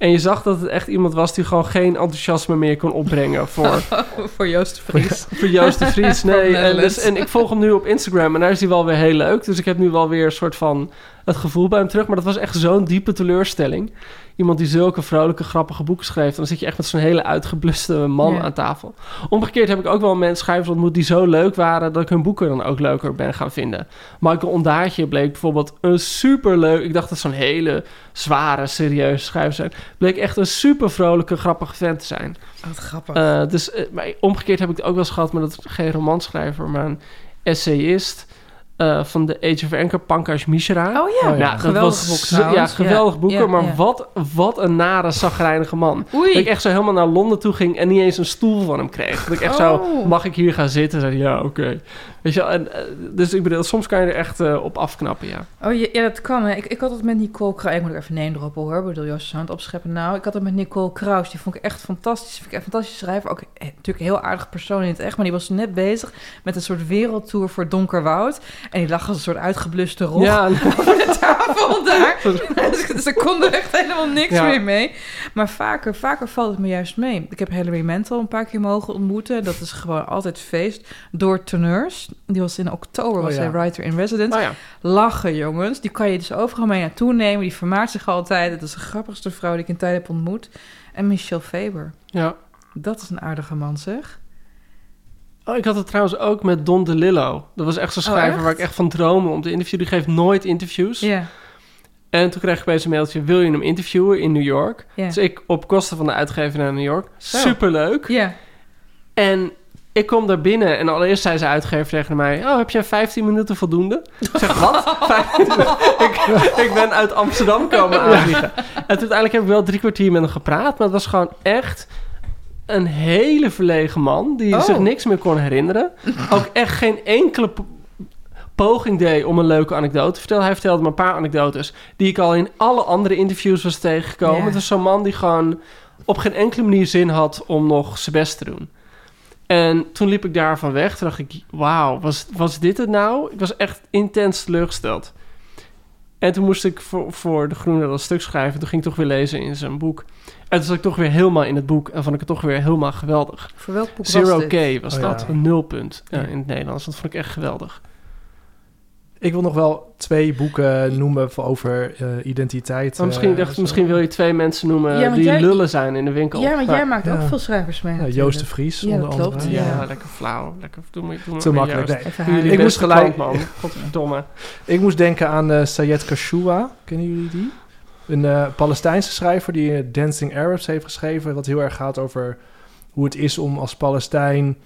En je zag dat het echt iemand was die gewoon geen enthousiasme meer kon opbrengen voor, voor Joost de Vries. voor Joost de Vries. Nee, en, dus, en ik volg hem nu op Instagram en daar is hij wel weer heel leuk. Dus ik heb nu wel weer een soort van het gevoel bij hem terug. Maar dat was echt zo'n diepe teleurstelling. Iemand die zulke vrolijke, grappige boeken schreef. Dan zit je echt met zo'n hele uitgebluste man Ja. aan tafel. Omgekeerd heb ik ook wel mensen, schrijvers ontmoet die zo leuk waren... dat ik hun boeken dan ook leuker ben gaan vinden. Michael Ondaatje bleek bijvoorbeeld een super leuk... Ik dacht dat zo'n hele zware, serieuze schrijver zijn. Bleek echt een super vrolijke, grappige vent te zijn. Oh, Wat grappig. Eh, dus eh, maar omgekeerd heb ik het ook wel eens gehad met het, geen romanschrijver, maar een essayist eh, van de Age of Anchor, Pankaj Mishra. oh ja, Oh ja. Nou, dat geweldig was boek trouwens. Ja, geweldig boeken, Ja, maar ja. Wat, wat een nare, zagrijnige man. Oei. Dat ik echt zo helemaal naar Londen toe ging en niet eens een stoel van hem kreeg. Dat ik echt zo, Oh. mag ik hier gaan zitten? Zei ja, oké. Weet je en, eh, dus ik bedoel, soms kan je er echt eh, op afknappen, ja. Oh ja, ja, dat kan. Hè. Ik, ik had het met Nicole Kraus. Ik moet er even name droppen hoor. Ik bedoel, is aan het opscheppen. Nou, ik had het met Nicole Kraus. Die vond ik echt fantastisch. Vind ik een fantastische schrijver. Ook eh, natuurlijk een heel aardig persoon in het echt. Maar die was net bezig met een soort wereldtour voor Donkerwoud. En die lag als een soort uitgebluste rog Ja, over de tafel daar. dus, er kon er echt helemaal niks Ja. meer mee. Maar vaker, vaker valt het me juist mee. Ik heb Hilary Mantel een paar keer mogen ontmoeten. Dat is gewoon altijd feest. Door teneurs. Die was in oktober, was Oh ja. hij writer in residence. oh ja. Lachen, jongens. Die kan je dus overal mee naartoe nemen. Die vermaakt zich altijd. Het is de grappigste vrouw die ik in tijd heb ontmoet. En Michelle Faber. ja. Dat is een aardige man, zeg. Oh, ik had het trouwens ook met Don DeLillo. Dat was echt zo'n Oh, schrijver waar ik echt van dromen om te interviewen. Die geeft nooit interviews. Ja, En toen kreeg ik opeens een mailtje, wil je hem interviewen in New York? ja. Dus ik op kosten van de uitgever naar New York. Superleuk. Ja. En ik kom daar binnen en allereerst zei ze uitgever tegen mij... Oh, heb jij 15 minuten voldoende? Ik zeg, wat? 15 minuten? ik, ik ben uit Amsterdam komen aanvliegen. En toen uiteindelijk heb ik wel drie kwartier met hem gepraat... maar het was gewoon echt een hele verlegen man... die Oh. zich niks meer kon herinneren. Ook echt geen enkele... po- poging deed om een leuke anekdote te vertellen. Hij vertelde me een paar anekdotes... die ik al in alle andere interviews was tegengekomen. Het was zo'n man die gewoon op geen enkele manier zin had... om nog zijn best te doen. En toen liep ik daarvan weg. Toen dacht ik, wauw, was, was dit het nou? Ik was echt intens teleurgesteld. En toen moest ik voor, voor De Groene dat stuk schrijven. Toen ging ik toch weer lezen in zijn boek. En toen zat ik toch weer helemaal in het boek. En vond ik het toch weer helemaal geweldig. Voor welk boek Zero was dit? K was Oh, dat. ja. Een nulpunt eh, Ja. in het Nederlands. Dat vond ik echt geweldig. Ik wil nog wel twee boeken noemen voor- over eh, identiteit. Maar misschien, eh, dacht, misschien wil je twee mensen noemen Ja, die jij- lullen zijn in de winkel. Ja, want Maar- jij maakt ook veel schrijvers mee Ja. Joost de Vries, Ja, onder dat klopt, andere. ja, Ja. lekker flauw. Lekker, doe me, doe me Te makkelijk. Nee. Ik moest gelijk- klant, man. Godverdomme. Ik moest denken aan eh Sayed Kashoua. Kennen jullie die? Een eh, Palestijnse schrijver die Dancing Arabs heeft geschreven. Wat heel erg gaat over hoe het is om als Palestijn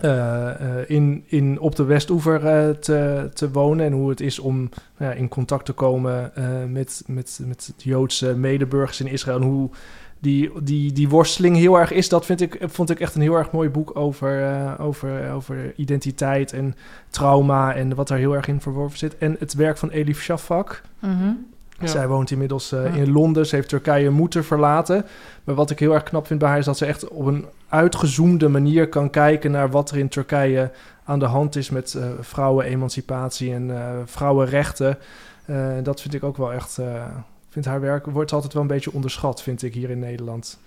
eh, eh, in, in, op de Westoever eh, te, te wonen. En hoe het is om nou ja, in contact te komen met, met, met Joodse medeburgers in Israël. En hoe die, die, die worsteling heel erg is. Dat vind ik, vond ik echt een heel erg mooi boek over, over, over identiteit en trauma. En wat daar heel erg in verworven zit. En het werk van Elif Shafak. Mhm. Ja. Zij woont inmiddels eh, Ja. in Londen. Ze heeft Turkije moeten verlaten. Maar wat ik heel erg knap vind bij haar is dat ze echt op een uitgezoomde manier kan kijken naar wat er in Turkije aan de hand is met eh vrouwenemancipatie en eh, vrouwenrechten. Dat vind ik ook wel echt. vind haar werk wordt altijd wel een beetje onderschat, vind ik hier in Nederland.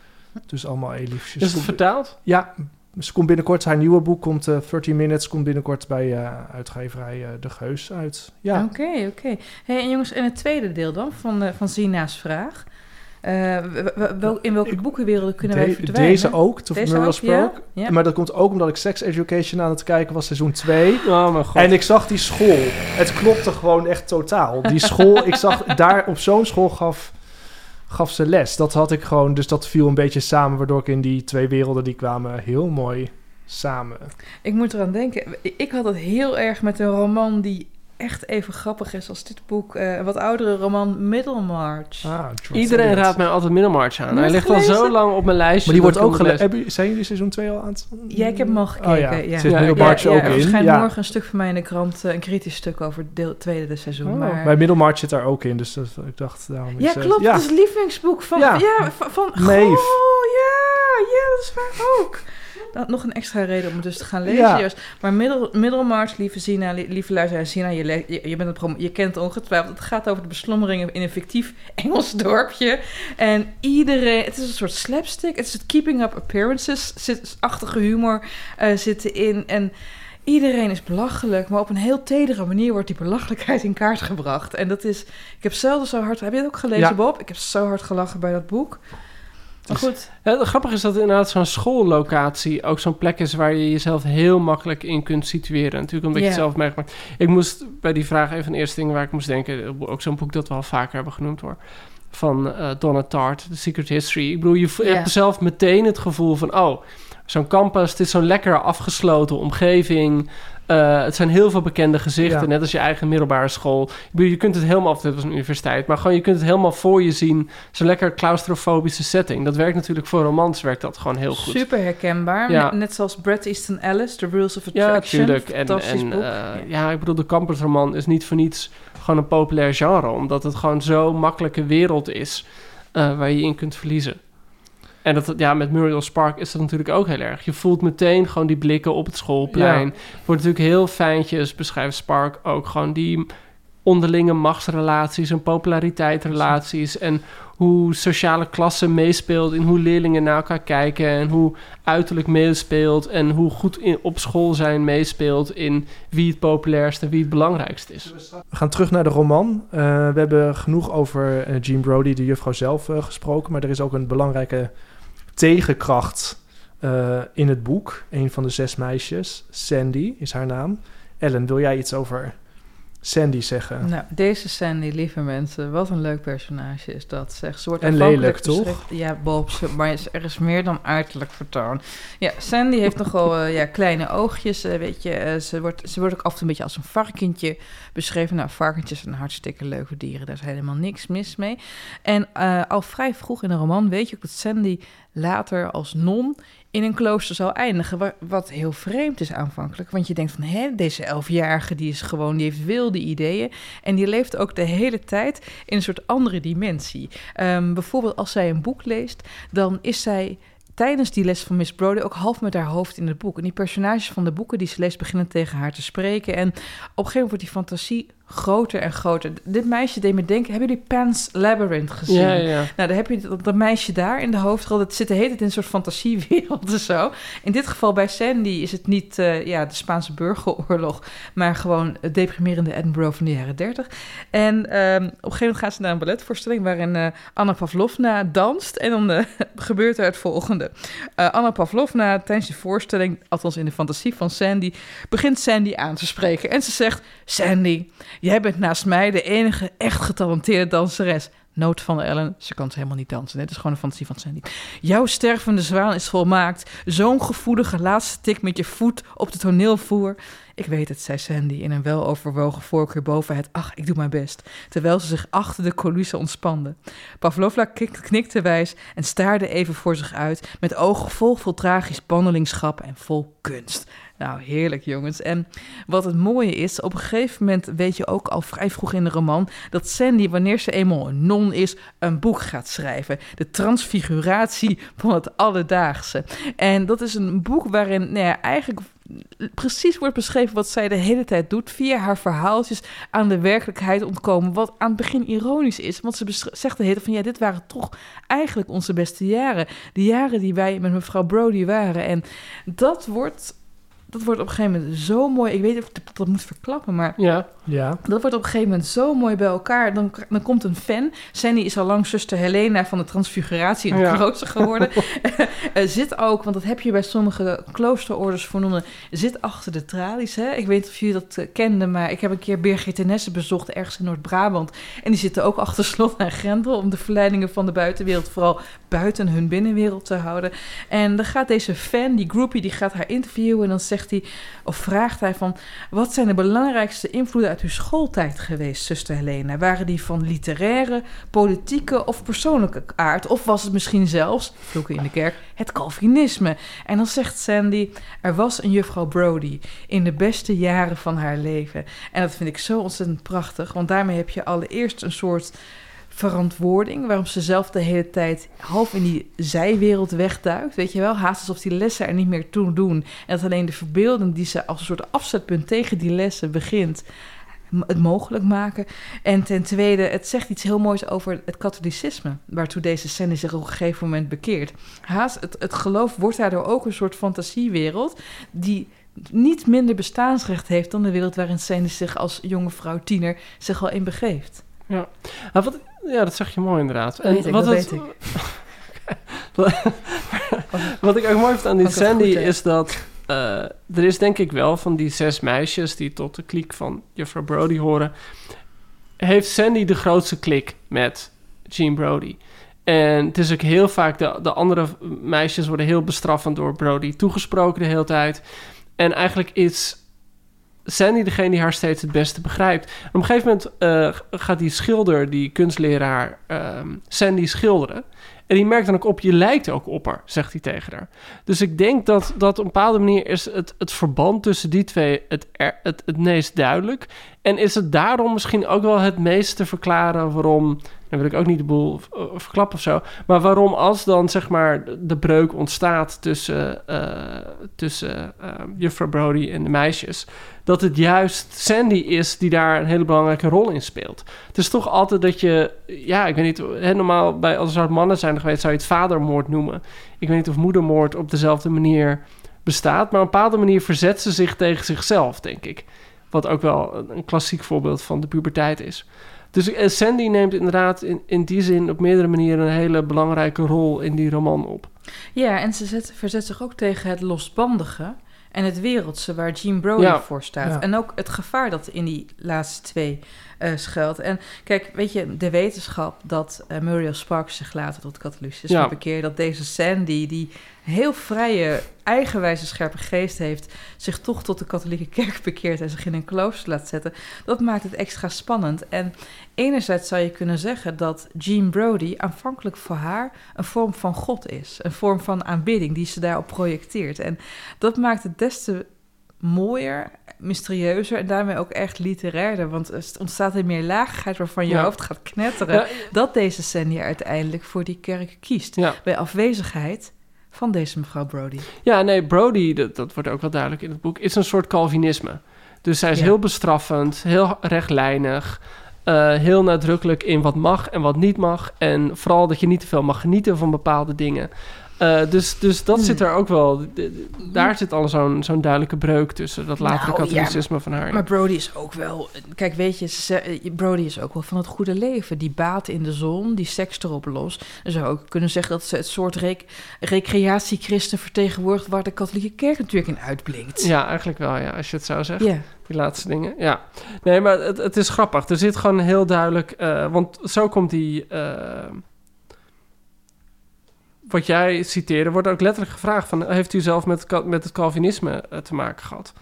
Dus allemaal Elif. Is het vertaald? Ja, ze komt binnenkort. Haar nieuwe boek komt eh 30 Minutes komt binnenkort bij eh, uitgeverij eh, De Geus uit. Ja. Oké, oké. Hey, en jongens, en het tweede deel dan van, eh, van Zina's vraag. Eh, wel- in welke Ik- boekenwerelden kunnen De- wij verdwijnen? deze ook, To Deze Muriel ook. Ja. Maar dat komt ook omdat ik Sex Education aan het kijken was, seizoen 2. Oh mijn god. En ik zag die school. Het klopte gewoon echt totaal. Die school, ik zag daar op zo'n school gaf, gaf ze les. Dat had ik gewoon, dus dat viel een beetje samen, waardoor ik in die twee werelden die kwamen heel mooi samen. Ik moet eraan denken. Ik- had het heel erg met een roman die echt even grappig is als dit boek. Eh, een wat oudere roman, Middlemarch. Ah, Iedereen raadt mij altijd Middelmarch aan. Hij ligt al zo lang op mijn lijstje. Maar die wordt ook gelezen. Zijn jullie seizoen 2 al aan het... Ja, ik heb hem al gekeken. Oh ja, ja. zit Ja, ook ja, er in. verschijnt Ja. morgen een stuk van mij in de krant, eh, een kritisch stuk over het deel, tweede seizoen. Oh, maar... Bij Middelmarch zit daar ook in, dus dat, ik dacht daarom... Ja, is, klopt. Ja, Het is het lievelingsboek van... Ja. Ja, van... van. Oh, ja. Ja, dat is waar ook. Dat, nog een extra reden om het dus te gaan lezen. Ja. Juist. Maar Middel, Middelmarch, lieve Zina, li- lieve luisteraar Zina, je, le- je, je, bent het je kent ongetwijfeld. Het gaat over de beslommeringen in een fictief Engels dorpje. En iedereen... Het is een soort slapstick. Het is het keeping up appearances. Zit, achtige humor eh zit erin. En... Iedereen is belachelijk, maar op een heel tedere manier wordt die belachelijkheid in kaart gebracht. En dat is, ik heb zelden zo hard, heb je het ook gelezen Ja. Bob? Ik heb zo hard gelachen bij dat boek. Maar goed, het grappige is dat inderdaad zo'n schoollocatie ook zo'n plek is waar je jezelf heel makkelijk in kunt situeren. Natuurlijk omdat je Ja. het zelf meegemaakt. Ik moest bij die vraag even de eerste dingen waar ik moest denken, ook zo'n boek dat we al vaker hebben genoemd hoor. Van eh Donna Tartt, The Secret History. Ik bedoel, je Ja. hebt zelf meteen het gevoel van, oh, zo'n campus, het is zo'n lekker afgesloten omgeving. Eh, het zijn heel veel bekende gezichten, Ja. net als je eigen middelbare school. Je kunt het helemaal, of dit was een universiteit, maar gewoon je kunt het helemaal voor je zien. Zo'n lekker claustrofobische setting. Dat werkt natuurlijk voor romans, werkt dat gewoon heel goed. super herkenbaar. Ja. Net, zoals Bret Easton Ellis, The Rules of Ja, Attraction. natuurlijk. En, boek. eh, ja, ik bedoel, de campusroman is niet voor niets gewoon een populair genre. Omdat het gewoon zo'n makkelijke wereld is eh, waar je in kunt verliezen. En dat, ja, met Muriel Spark is dat natuurlijk ook heel erg. Je voelt meteen gewoon die blikken op het schoolplein. Ja. Wordt natuurlijk heel fijntjes, beschrijft Spark ook gewoon die onderlinge machtsrelaties en populariteitsrelaties. En hoe sociale klasse meespeelt in hoe leerlingen naar elkaar kijken. En hoe uiterlijk meespeelt. En hoe goed in, op school zijn meespeelt in wie het populairste en wie het belangrijkste is. We gaan terug naar de roman. Eh, we hebben genoeg over eh, Jean Brody, de juffrouw zelf, eh, gesproken. Maar er is ook een belangrijke tegenkracht eh, in het boek. Een van de zes meisjes, Sandy is haar naam. Ellen, wil jij iets over Sandy zeggen? Nou, deze Sandy, lieve mensen, wat een leuk personage is dat. Zeg. Ze wordt En lelijk, toch? Ja, Bob, maar er is meer dan uiterlijk vertoon. Ja, Sandy heeft nogal eh, ja, kleine oogjes, eh, weet je. eh, ze, wordt, ze wordt ook af en toe een beetje als een varkentje beschreven. Nou, varkentjes zijn hartstikke leuke dieren, daar is helemaal niks mis mee. En al vrij vroeg in de roman weet je ook dat Sandy later als non in een klooster zal eindigen. wa- Wat heel vreemd is aanvankelijk. Want je denkt van, hé, deze elfjarige die is gewoon, die heeft wilde ideeën. En die leeft ook de hele tijd in een soort andere dimensie. Ehm, bijvoorbeeld als zij een boek leest, dan is zij tijdens die les van Miss Brody ook half met haar hoofd in het boek. En die personages van de boeken die ze leest beginnen tegen haar te spreken. En op een gegeven moment wordt die fantasie groter en groter. Dit meisje deed me denken, hebben jullie Pan's Labyrinth gezien? Ja. Nou, dan heb je dat, dat meisje daar in de hoofdrol. Dat zit de hele tijd in een soort fantasiewereld en zo. In dit geval bij Sandy is het niet eh, ja, de Spaanse burgeroorlog... maar gewoon het deprimerende Edinburgh van de jaren dertig. En ehm, op een gegeven moment gaat ze naar een balletvoorstelling... waarin eh, Anna Pavlovna danst. En dan eh, gebeurt er het volgende. Anna Pavlovna, tijdens die voorstelling... althans in de fantasie van Sandy... begint Sandy aan te spreken. En ze zegt... Sandy, jij bent naast mij de enige echt getalenteerde danseres. Noot van Ellen, ze kan ze helemaal niet dansen. Het is gewoon een fantasie van Sandy. Jouw stervende zwaan is volmaakt. Zo'n gevoelige laatste tik met je voet op de toneelvoer. Ik weet het, zei Sandy in een weloverwogen voorkeur boven het ach, ik doe mijn best, terwijl ze zich achter de coulissen ontspande. Pavlovna knik- knikte wijs en staarde even voor zich uit, met ogen vol vol tragisch bandelingschap en vol kunst. Nou, heerlijk jongens. En wat het mooie is, op een gegeven moment weet je ook al vrij vroeg in de roman dat Sandy, wanneer ze eenmaal een non is, een boek gaat schrijven. De transfiguratie van het alledaagse. En dat is een boek waarin nou eigenlijk precies wordt beschreven wat zij de hele tijd doet. Via haar verhaaltjes aan de werkelijkheid ontkomen. Wat aan het begin ironisch is. Want ze zegt de hele tijd van ja, dit waren toch eigenlijk onze beste jaren. De jaren die wij met mevrouw Brody waren. En dat wordt, dat wordt op een gegeven moment zo mooi. Ik weet niet of ik dat moet verklappen, maar Ja, Ja. dat wordt op een gegeven moment zo mooi bij elkaar. Dan, dan komt een fan. Sandy is al lang zuster Helena van de Transfiguratie in het Ja. klooster geworden. Eh, zit ook, want dat heb je bij sommige kloosterorders voor nonnen, zit achter de tralies. Hè? Ik weet niet of jullie dat eh, kenden, maar ik heb een keer Birgit Tenesse bezocht ergens in Noord-Brabant. En die zitten ook achter slot en grendel om de verleidingen van de buitenwereld vooral buiten hun binnenwereld te houden. En dan gaat deze fan, die groupie, die gaat haar interviewen en dan zegt hij, of vraagt hij van, wat zijn de belangrijkste invloeden uit uw schooltijd geweest, zuster Helena? Waren die van literaire, politieke of persoonlijke aard? Of was het misschien zelfs, vloeken in de kerk, het Calvinisme? En dan zegt Sandy, er was een juffrouw Brody in de beste jaren van haar leven. En dat vind ik zo ontzettend prachtig, want daarmee heb je allereerst een soort verantwoording, waarom ze zelf de hele tijd half in die zijwereld wegduikt. Weet je wel, haast alsof die lessen er niet meer toe doen. En dat alleen de verbeelding die ze als een soort afzetpunt tegen die lessen begint, het mogelijk maken. En ten tweede, het zegt iets heel moois over het katholicisme, waartoe deze Sandy zich op een gegeven moment bekeert. Haast, het, het geloof wordt daardoor ook een soort fantasiewereld die niet minder bestaansrecht heeft dan de wereld waarin Sandy zich als jonge vrouw tiener zich al in begeeft. Nou, wat, ja, dat zeg je mooi inderdaad. Dat weet ik, wat dat het- weet wat ik ook mooi vind aan die ik Sandy is dat eh, er is denk ik wel van die zes meisjes die tot de kliek van juffrouw Brody horen, heeft Sandy de grootste klik met Jean Brody. En het is ook heel vaak, de, de andere meisjes worden heel bestraffend door Brody toegesproken de hele tijd. En eigenlijk is Sandy degene die haar steeds het beste begrijpt. Op een gegeven moment eh, gaat die schilder, die kunstleraar, ehm, Sandy schilderen. En die merkt dan ook op, je lijkt ook op haar, zegt hij tegen haar. Dus ik denk dat, dat op een bepaalde manier is het, het verband tussen die twee het, het, het meest duidelijk. En is het daarom misschien ook wel het meest te verklaren waarom... Dan wil ik ook niet de boel eh, verklappen of zo. Maar waarom als dan zeg maar de breuk ontstaat tussen, eh, tussen eh, juffrouw Brody en de meisjes... dat het juist Sandy is die daar een hele belangrijke rol in speelt. Het is toch altijd dat je... Ja, ik weet niet... Hè, normaal bij, als er mannen zijn geweest... zou je het vadermoord noemen. Ik weet niet of moedermoord op dezelfde manier bestaat. Maar op een bepaalde manier verzet ze zich tegen zichzelf, denk ik. Wat ook wel een, klassiek voorbeeld van de puberteit is. Dus eh, Sandy neemt inderdaad in, in die zin op meerdere manieren een hele belangrijke rol in die roman op. Ja, en ze zet, verzet zich ook tegen het losbandige en het wereldse waar Jean Brody Ja. voor staat. Ja. En ook het gevaar dat in die laatste twee eh, schuilt. En kijk, weet je, de wetenschap dat eh, Muriel Sparks zich later tot katholicisme Ja. bekeert, dat deze Sandy, die heel vrije, eigenwijze, scherpe geest heeft, zich toch tot de katholieke kerk bekeert en zich in een klooster laat zetten, dat maakt het extra spannend. En enerzijds zou je kunnen zeggen dat Jean Brody aanvankelijk voor haar een vorm van God is. Een vorm van aanbidding die ze daarop projecteert. En dat maakt het des te mooier, mysterieuzer en daarmee ook echt literairder. Want er ontstaat een meerlagigheid waarvan je Ja. hoofd gaat knetteren. Ja, Dat deze Sandy uiteindelijk voor die kerk kiest. ja. Bij afwezigheid van deze mevrouw Brody. Ja, nee, Brody, dat, dat wordt ook wel duidelijk in het boek, is een soort Calvinisme. Dus zij is heel bestraffend, heel rechtlijnig, eh, heel nadrukkelijk in wat mag en wat niet mag. En vooral dat je niet te veel mag genieten van bepaalde dingen. Eh, dus, dus dat Hmm. zit er ook wel. Daar zit al zo'n zo'n duidelijke breuk tussen. Dat latere Nou, ja, katholicisme van haar. Maar Brody is ook wel... Kijk, weet je, ze ze- Brody is ook wel van het goede leven. Die baat in de zon, die seks erop los. Dan zou ook kunnen zeggen dat ze het soort rec recreatiechristen vertegenwoordigt... waar de katholieke kerk natuurlijk in uitblinkt. Ja, eigenlijk wel, ja, als je het zo zegt. Ja. Die laatste dingen, ja. Nee, maar het, het is grappig. Er zit gewoon heel duidelijk... eh, want zo komt die... eh, wat jij citeerde, wordt ook letterlijk gevraagd van... heeft u zelf met, met het Calvinisme eh, te maken gehad?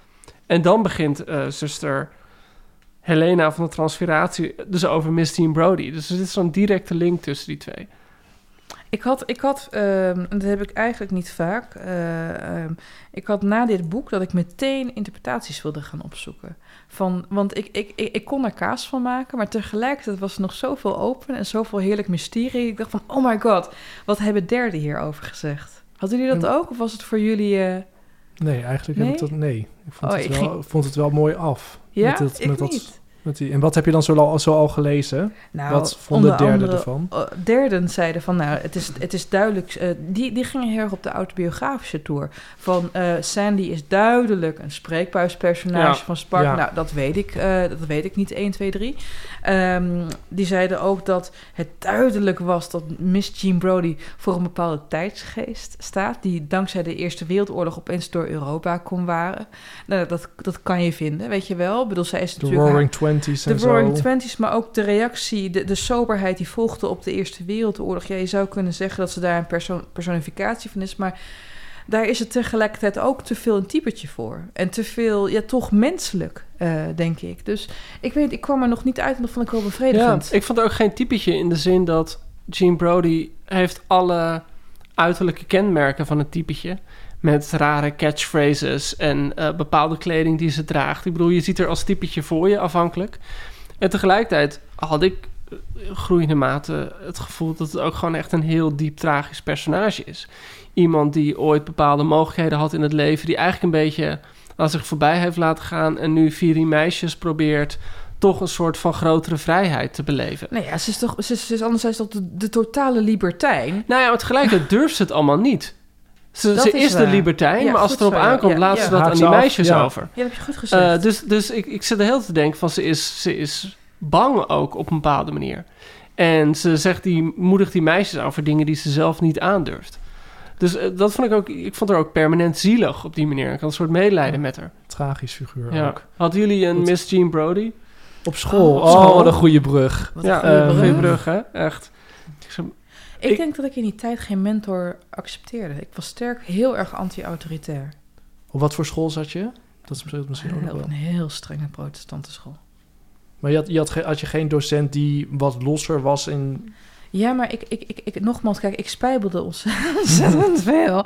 En dan begint eh, zuster Helena van de Transfiguratie dus over Jean Brody. Dus er zit zo'n directe link tussen die twee. Ik had, ik had ehm, dat heb ik eigenlijk niet vaak. eh, ehm, ik had na dit boek dat ik meteen interpretaties wilde gaan opzoeken. Van, want ik, ik, ik, ik kon er kaas van maken, maar tegelijkertijd was er nog zoveel open en zoveel heerlijk mysterie. Ik dacht van, oh my god, wat hebben derden hierover gezegd? Hadden jullie dat ook? Of was het voor jullie... eh, Nee, eigenlijk Nee? heb ik dat... Nee, ik vond, Oh, het, ik wel, ging- vond het wel mooi af. ja, Met ik met dat- niet. Met die, en wat heb je dan zo al, zo al gelezen? Nou, wat vond de onder derde andere- ervan? uh, derden zeiden van, nou, het is, het is duidelijk... eh, die, die gingen heel erg op de autobiografische tour. Van, eh, Sandy is duidelijk een spreekbuispersonage Ja. van Spark. Ja. Nou, dat weet ik, eh, dat weet ik niet 1, 2, 3. Ehm, die zeiden ook dat het duidelijk was dat Miss Jean Brody voor een bepaalde tijdsgeest staat... die dankzij de Eerste Wereldoorlog opeens door Europa kon waren. Nou, dat, dat kan je vinden, weet je wel. Ik bedoel, zij is De natuurlijk... Roaring Twenties en De. Roaring Twenties, maar ook de reactie, de, de soberheid die volgde op de Eerste Wereldoorlog. Ja, je zou kunnen zeggen dat ze daar een perso personificatie van is, maar daar is het tegelijkertijd ook te veel een typetje voor. En te veel, ja, toch menselijk, eh, denk ik. Dus ik weet, ik kwam er nog niet uit en dat vond ik wel Ja, bevredigend. ik vond er ook geen typetje in de zin dat Jean Brody heeft alle uiterlijke kenmerken van het typetje. Met rare catchphrases en eh, bepaalde kleding die ze draagt. Ik bedoel, je ziet er als typetje voor je afhankelijk. En tegelijkertijd had ik eh, groeiende mate het gevoel dat het ook gewoon echt een heel diep tragisch personage is. Iemand die ooit bepaalde mogelijkheden had in het leven, die eigenlijk een beetje aan zich voorbij heeft laten gaan en nu die meisjes probeert toch een soort van grotere vrijheid te beleven. Nee, ja, ze is toch, ze is, ze is anderzijds toch de, de totale libertijn. Nou ja, maar tegelijkertijd durft ze het allemaal niet. Ze, Dat ze is is, de libertijn, Ja, maar als het erop zo, aankomt, Ja, laat ja. ze dat aan die meisjes ja. over. Ja, dat heb je goed gezegd. Eh, dus dus ik, ik zit de hele tijd te denken van ze is, ze is bang ook op een bepaalde manier. En ze zegt die, moedigt die meisjes aan voor dingen die ze zelf niet aandurft. Dus eh, dat vond ik ook, ik vond haar ook permanent zielig op die manier. Ik had een soort medelijden met haar. Tragisch figuur Ja. ook. Hadden jullie een Goed. Miss Jean Brody? Op school. Oh, Oh, school. wat een goede brug. Wat ja, een goede eh, brug. goede brug, hè? Echt. Ik denk dat ik in die tijd geen mentor accepteerde. Ik was sterk heel erg anti-autoritair. Op wat voor school zat je? Dat speelt misschien ook nog Op wel. een heel strenge protestante school. Maar je had, je had, had je geen docent die wat losser was in... Ja, maar ik, ik, ik, ik nogmaals, kijk, ik spijbelde ontzettend veel.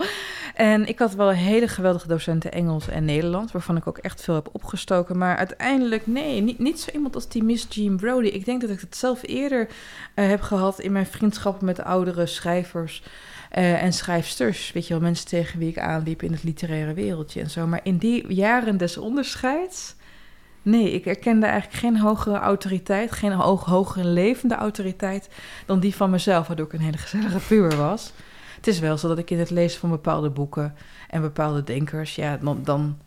En ik had wel hele geweldige docenten Engels en Nederlands, waarvan ik ook echt veel heb opgestoken. Maar uiteindelijk, nee, niet, niet zo iemand als die Miss Jean Brody. Ik denk dat ik het zelf eerder eh, heb gehad in mijn vriendschappen met oudere schrijvers eh, en schrijfsters. Weet je wel, mensen tegen wie ik aanliep in het literaire wereldje en zo. Maar in die jaren des onderscheids... Nee, ik erkende eigenlijk geen hogere autoriteit, geen hoog, hogere levende autoriteit dan die van mezelf, waardoor ik een hele gezellige puber was. Het is wel zo dat ik in het lezen van bepaalde boeken en bepaalde denkers, ja, dan, dan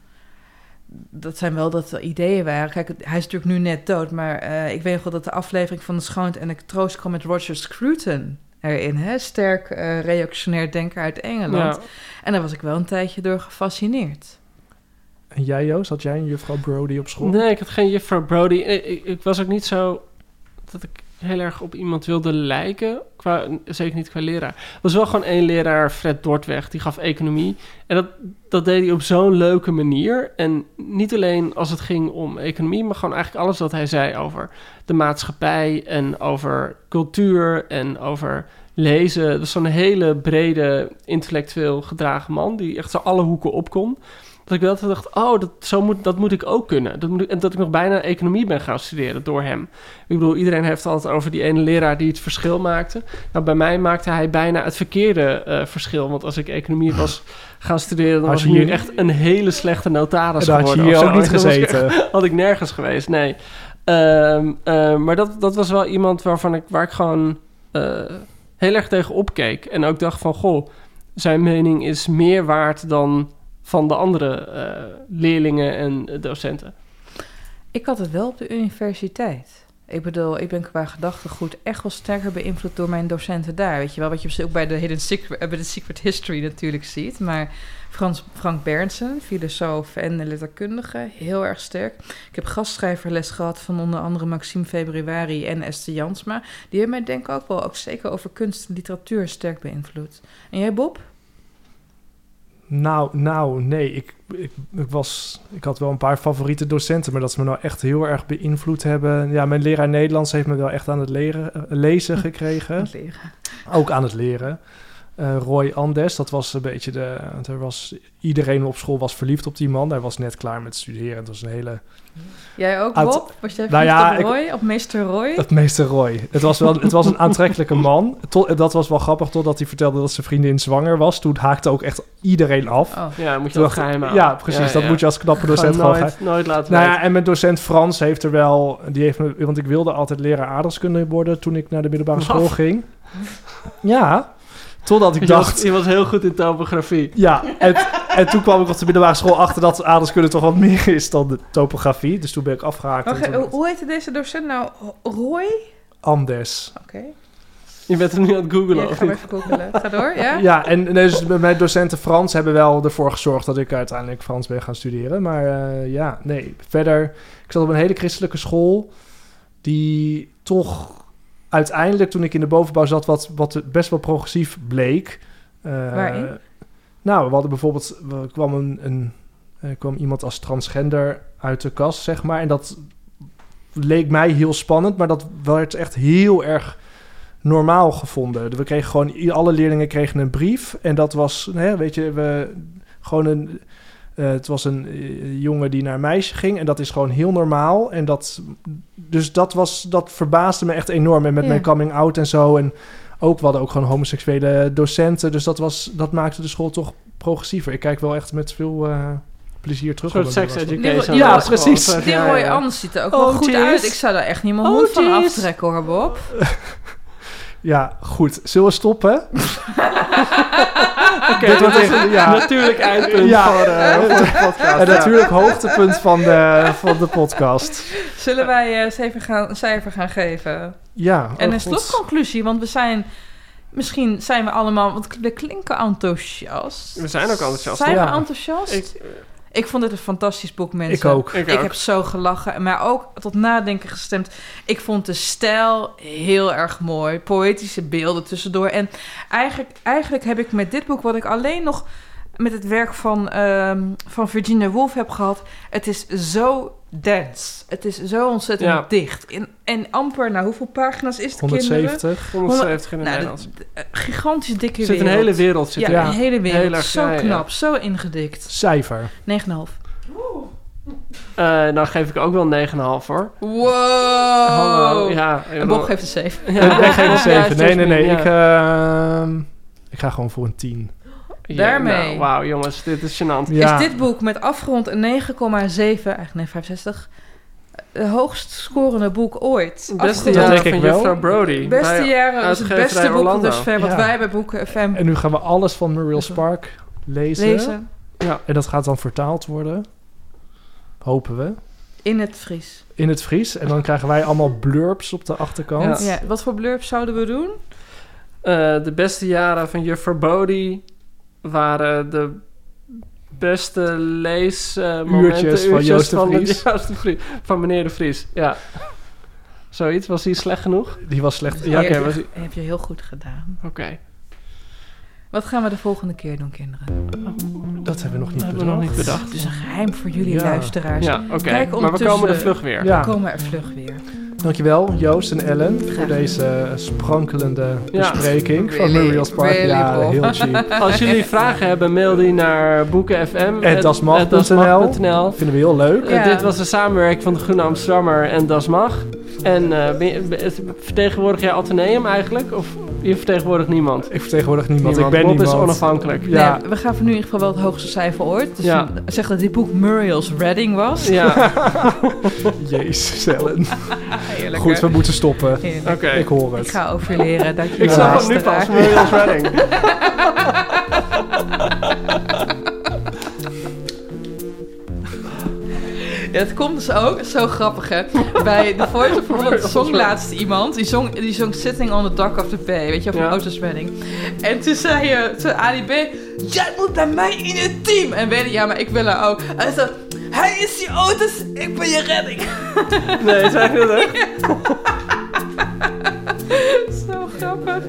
dat zijn wel dat er ideeën waren. Kijk, hij is natuurlijk nu net dood, maar eh, ik weet nog wel dat de aflevering van de Schoont en de Troost kwam met Roger Scruton erin, hè? sterk eh, reactionair denker uit Engeland. ja. En daar was ik wel een tijdje door gefascineerd. En jij Joost, had jij een juffrouw Brody op school? Nee, ik had geen juffrouw Brody. Ik, ik, was ook niet zo dat ik heel erg op iemand wilde lijken. Qua, zeker niet qua leraar. Er was wel gewoon één leraar, Fred Dortweg, die gaf economie. En dat, dat deed hij op zo'n leuke manier. En niet alleen als het ging om economie, maar gewoon eigenlijk alles wat hij zei over de maatschappij en over cultuur en over lezen. Dat was zo'n hele brede, intellectueel gedragen man die echt zo alle hoeken op kon. Dat ik wel dacht, oh, dat, zo moet, dat moet ik ook kunnen. Dat moet ik, en dat ik nog bijna economie ben gaan studeren door hem. Ik bedoel, iedereen heeft altijd over die ene leraar die het verschil maakte. Nou, bij mij maakte hij bijna het verkeerde eh, verschil. Want als ik economie was gaan studeren, dan Had was ik hier- echt een hele slechte notaris En daar had je geworden. hier ook zo. niet was ik gezeten. had ik nergens geweest, nee. Ehm, eh, maar dat, dat was wel iemand waarvan ik, waar ik gewoon eh, heel erg tegen opkeek. En ook dacht van, goh, zijn mening is meer waard dan van de andere eh, leerlingen en docenten. Ik had het wel op de universiteit. Ik bedoel, ik ben qua gedachtegoed echt wel sterker beïnvloed door mijn docenten daar. Weet je wel, wat je ook bij de Hidden Secret, eh, bij de Secret History natuurlijk ziet. Maar Frans, Frank Berndsen, filosoof en letterkundige, heel erg sterk. Ik heb gastschrijverles gehad van onder andere Maxime Februari en Esther Jansma. Die hebben mij denk ik ook wel, ook zeker over kunst en literatuur, sterk beïnvloed. En jij, Bob? Nou, nou, nee. Ik, ik, ik, was, ik had wel een paar favoriete docenten, maar dat ze me nou echt heel erg beïnvloed hebben. Ja, mijn leraar Nederlands heeft me wel echt aan het leren, eh, lezen gekregen. Leren. Ook aan het leren. Eh, Roy Andes, dat was een beetje de... Er was, iedereen op school was verliefd op die man. Hij was net klaar met studeren. Het was een hele... Jij ook, Bob? Was jij Nou verliefd ja, op ik- Roy? Op meester Roy? Het meester Roy. Het was, wel, het was een aantrekkelijke man. Tot, dat was wel grappig, totdat hij vertelde dat zijn vriendin zwanger was. Toen haakte ook echt iedereen af. Oh. Ja, moet je dat geheim houden. Ja, precies. dat moet je als knappe docent Gewoon gewoon nooit, nooit laten Nou ja, en mijn docent Frans heeft er wel... Die heeft me, want ik wilde altijd leraar aardrijkskunde worden toen ik naar de middelbare Wat? school ging. Ja, totdat ik je, dacht... was, je was heel goed in topografie. Ja, en, en toen kwam ik op de middelbare school achter dat aardrijkskunde toch wat meer is dan de topografie. Dus toen ben ik afgehaakt. Wacht, hoe- hoe heette deze docent nou? Roy? Anders. Oké. Je bent hem nu aan het googlen, Ja, of ga even googelen. Ga door, ja? Ja, en dus mijn docenten Frans hebben wel ervoor gezorgd dat ik uiteindelijk Frans ben gaan studeren. Maar eh, ja, nee. Verder, ik zat op een hele christelijke school die toch uiteindelijk toen ik in de bovenbouw zat wat, wat best wel progressief bleek. Eh, Waarin? Nou, we hadden bijvoorbeeld, er kwam, een, een, er kwam iemand als transgender uit de kast, zeg maar. En dat leek mij heel spannend, maar dat werd echt heel erg normaal gevonden. We kregen gewoon, alle leerlingen kregen een brief. En dat was, hè, weet je, we gewoon een. Eh, het was een eh, jongen die naar een meisje ging. En dat is gewoon heel normaal. En dat. Dus dat was. Dat verbaasde me echt enorm. En met Ja. mijn coming out en zo. En ook, we hadden ook gewoon homoseksuele docenten. Dus dat was. Dat maakte de school toch progressiever. Ik kijk wel echt met veel eh, plezier Een terug. soort op sex education. Ja, precies. Die ja, ja. Anders ziet er ook Oh, wel goed uit. Ik zou daar echt niet mijn Oh, hond van aftrekken hoor, Bob. Ja, goed. Zullen we stoppen? Oké, een ja. natuurlijk eindpunt Ja. voor, eh, voor de podcast. En ja. natuurlijk hoogtepunt van de, van de podcast. Zullen wij eh, eens even gaan, een cijfer gaan geven? Ja. En oh een god. slotconclusie, want we zijn... Misschien zijn we allemaal... Want we klinken enthousiast. We zijn ook enthousiast. Zijn Ja. we enthousiast? Ik, Ik, vond dit een fantastisch boek, mensen. Ik ook. ik, Ik ook. heb zo gelachen, maar ook tot nadenken gestemd. Ik vond de stijl heel erg mooi. Poëtische beelden tussendoor. En eigenlijk, eigenlijk heb ik met dit boek, wat ik alleen nog met het werk van, ehm, van Virginia Woolf heb gehad. Het is zo dense. Het is zo ontzettend Ja. dicht. En, en amper, nou hoeveel pagina's is het, kinderen? 170. 170 in het Nou, Nederlands. de- de- gigantisch dikke Er zit een wereld. hele wereld zit Ja. Ja. een hele wereld. Heel erg, zo ja, knap, zo ingedikt. Cijfer. 9,5. Eh, dan geef ik ook wel 9,5 hoor. Wow! Hallo. Ja, En Bob geeft een 7. Ja, ik geef een Ja, 7. Nee, nee, nee. Ik, ehm, ik ga gewoon voor een 10. Ja, Daarmee. nou, Wauw, jongens, dit is gênant. Ja. Is dit boek met afgerond een 9,7, eigenlijk nee, 65, het hoogst scorende boek ooit? Beste jaren denk ik van wel. Juffrouw Brody. Beste Bij- jaren, het uitgeverij beste boek dus ver, wat Ja. wij bij Boeken FM En nu gaan we alles van Muriel Spark lezen. lezen. En dat gaat dan vertaald worden. Hopen we. In het Fries. In het Fries. En dan krijgen wij allemaal blurbs op de achterkant. Ja. Ja, wat voor blurbs zouden we doen? Eh, de beste jaren van Juffrouw Brody waren de beste leesmomenten. Uurtjes van Joost de van, Vries. Joost de Vries. Van meneer de Vries, ja. Zoiets, was die slecht genoeg? Die was slecht. Ja, Ja, oké, heb, je, was- heb je heel goed gedaan. Oké. Wat gaan we de volgende keer doen, kinderen? dat hebben we nog niet we nog bedacht. niet bedacht. Het is een geheim voor jullie Ja. luisteraars. Ja, oké. Maar we komen er vlug weer. Ja. We komen er vlug weer. Dankjewel Joost en Ellen voor deze sprankelende Ja. bespreking van Really, Muriel Spark. really ja, cool. heel cheap. Als jullie vragen hebben, mail die naar boekenfm. Vinden we heel leuk. Eh, Ja. dit was een samenwerking van de Groene Amsterdammer en Das Mag. En eh, je- vertegenwoordig jij Atheneum eigenlijk? Of je vertegenwoordigt niemand? Ik vertegenwoordig niemand. Niemand. Ik ben Bob is onafhankelijk. Ja. Nee, we gaan voor nu in ieder geval wel het hoogste cijfer ooit. Dus Ja. zeggen dat dit boek Muriel's Redding was. Ja, Jezus, Ellen. Heerlijk, Goed, we moeten stoppen. Oké. Ik hoor het. Ik ga overleren. Dankjewel. Ik zag hem nu pas. Muriel's Redding. Ja, het komt dus ook, zo grappig hè. Bij The Voice of Holland zong laatst iemand, die zong, die zong Sitting on the Dock of the Bay, weet je, op een Ja. autoswedding. En toen zei, je, toen Ali B, jij moet bij mij in het team. En weet je, ja, maar ik wil er ook. En hij zei, hij is je auto's, ik ben je redding. Nee, zeg je dat echt? Zo grappig.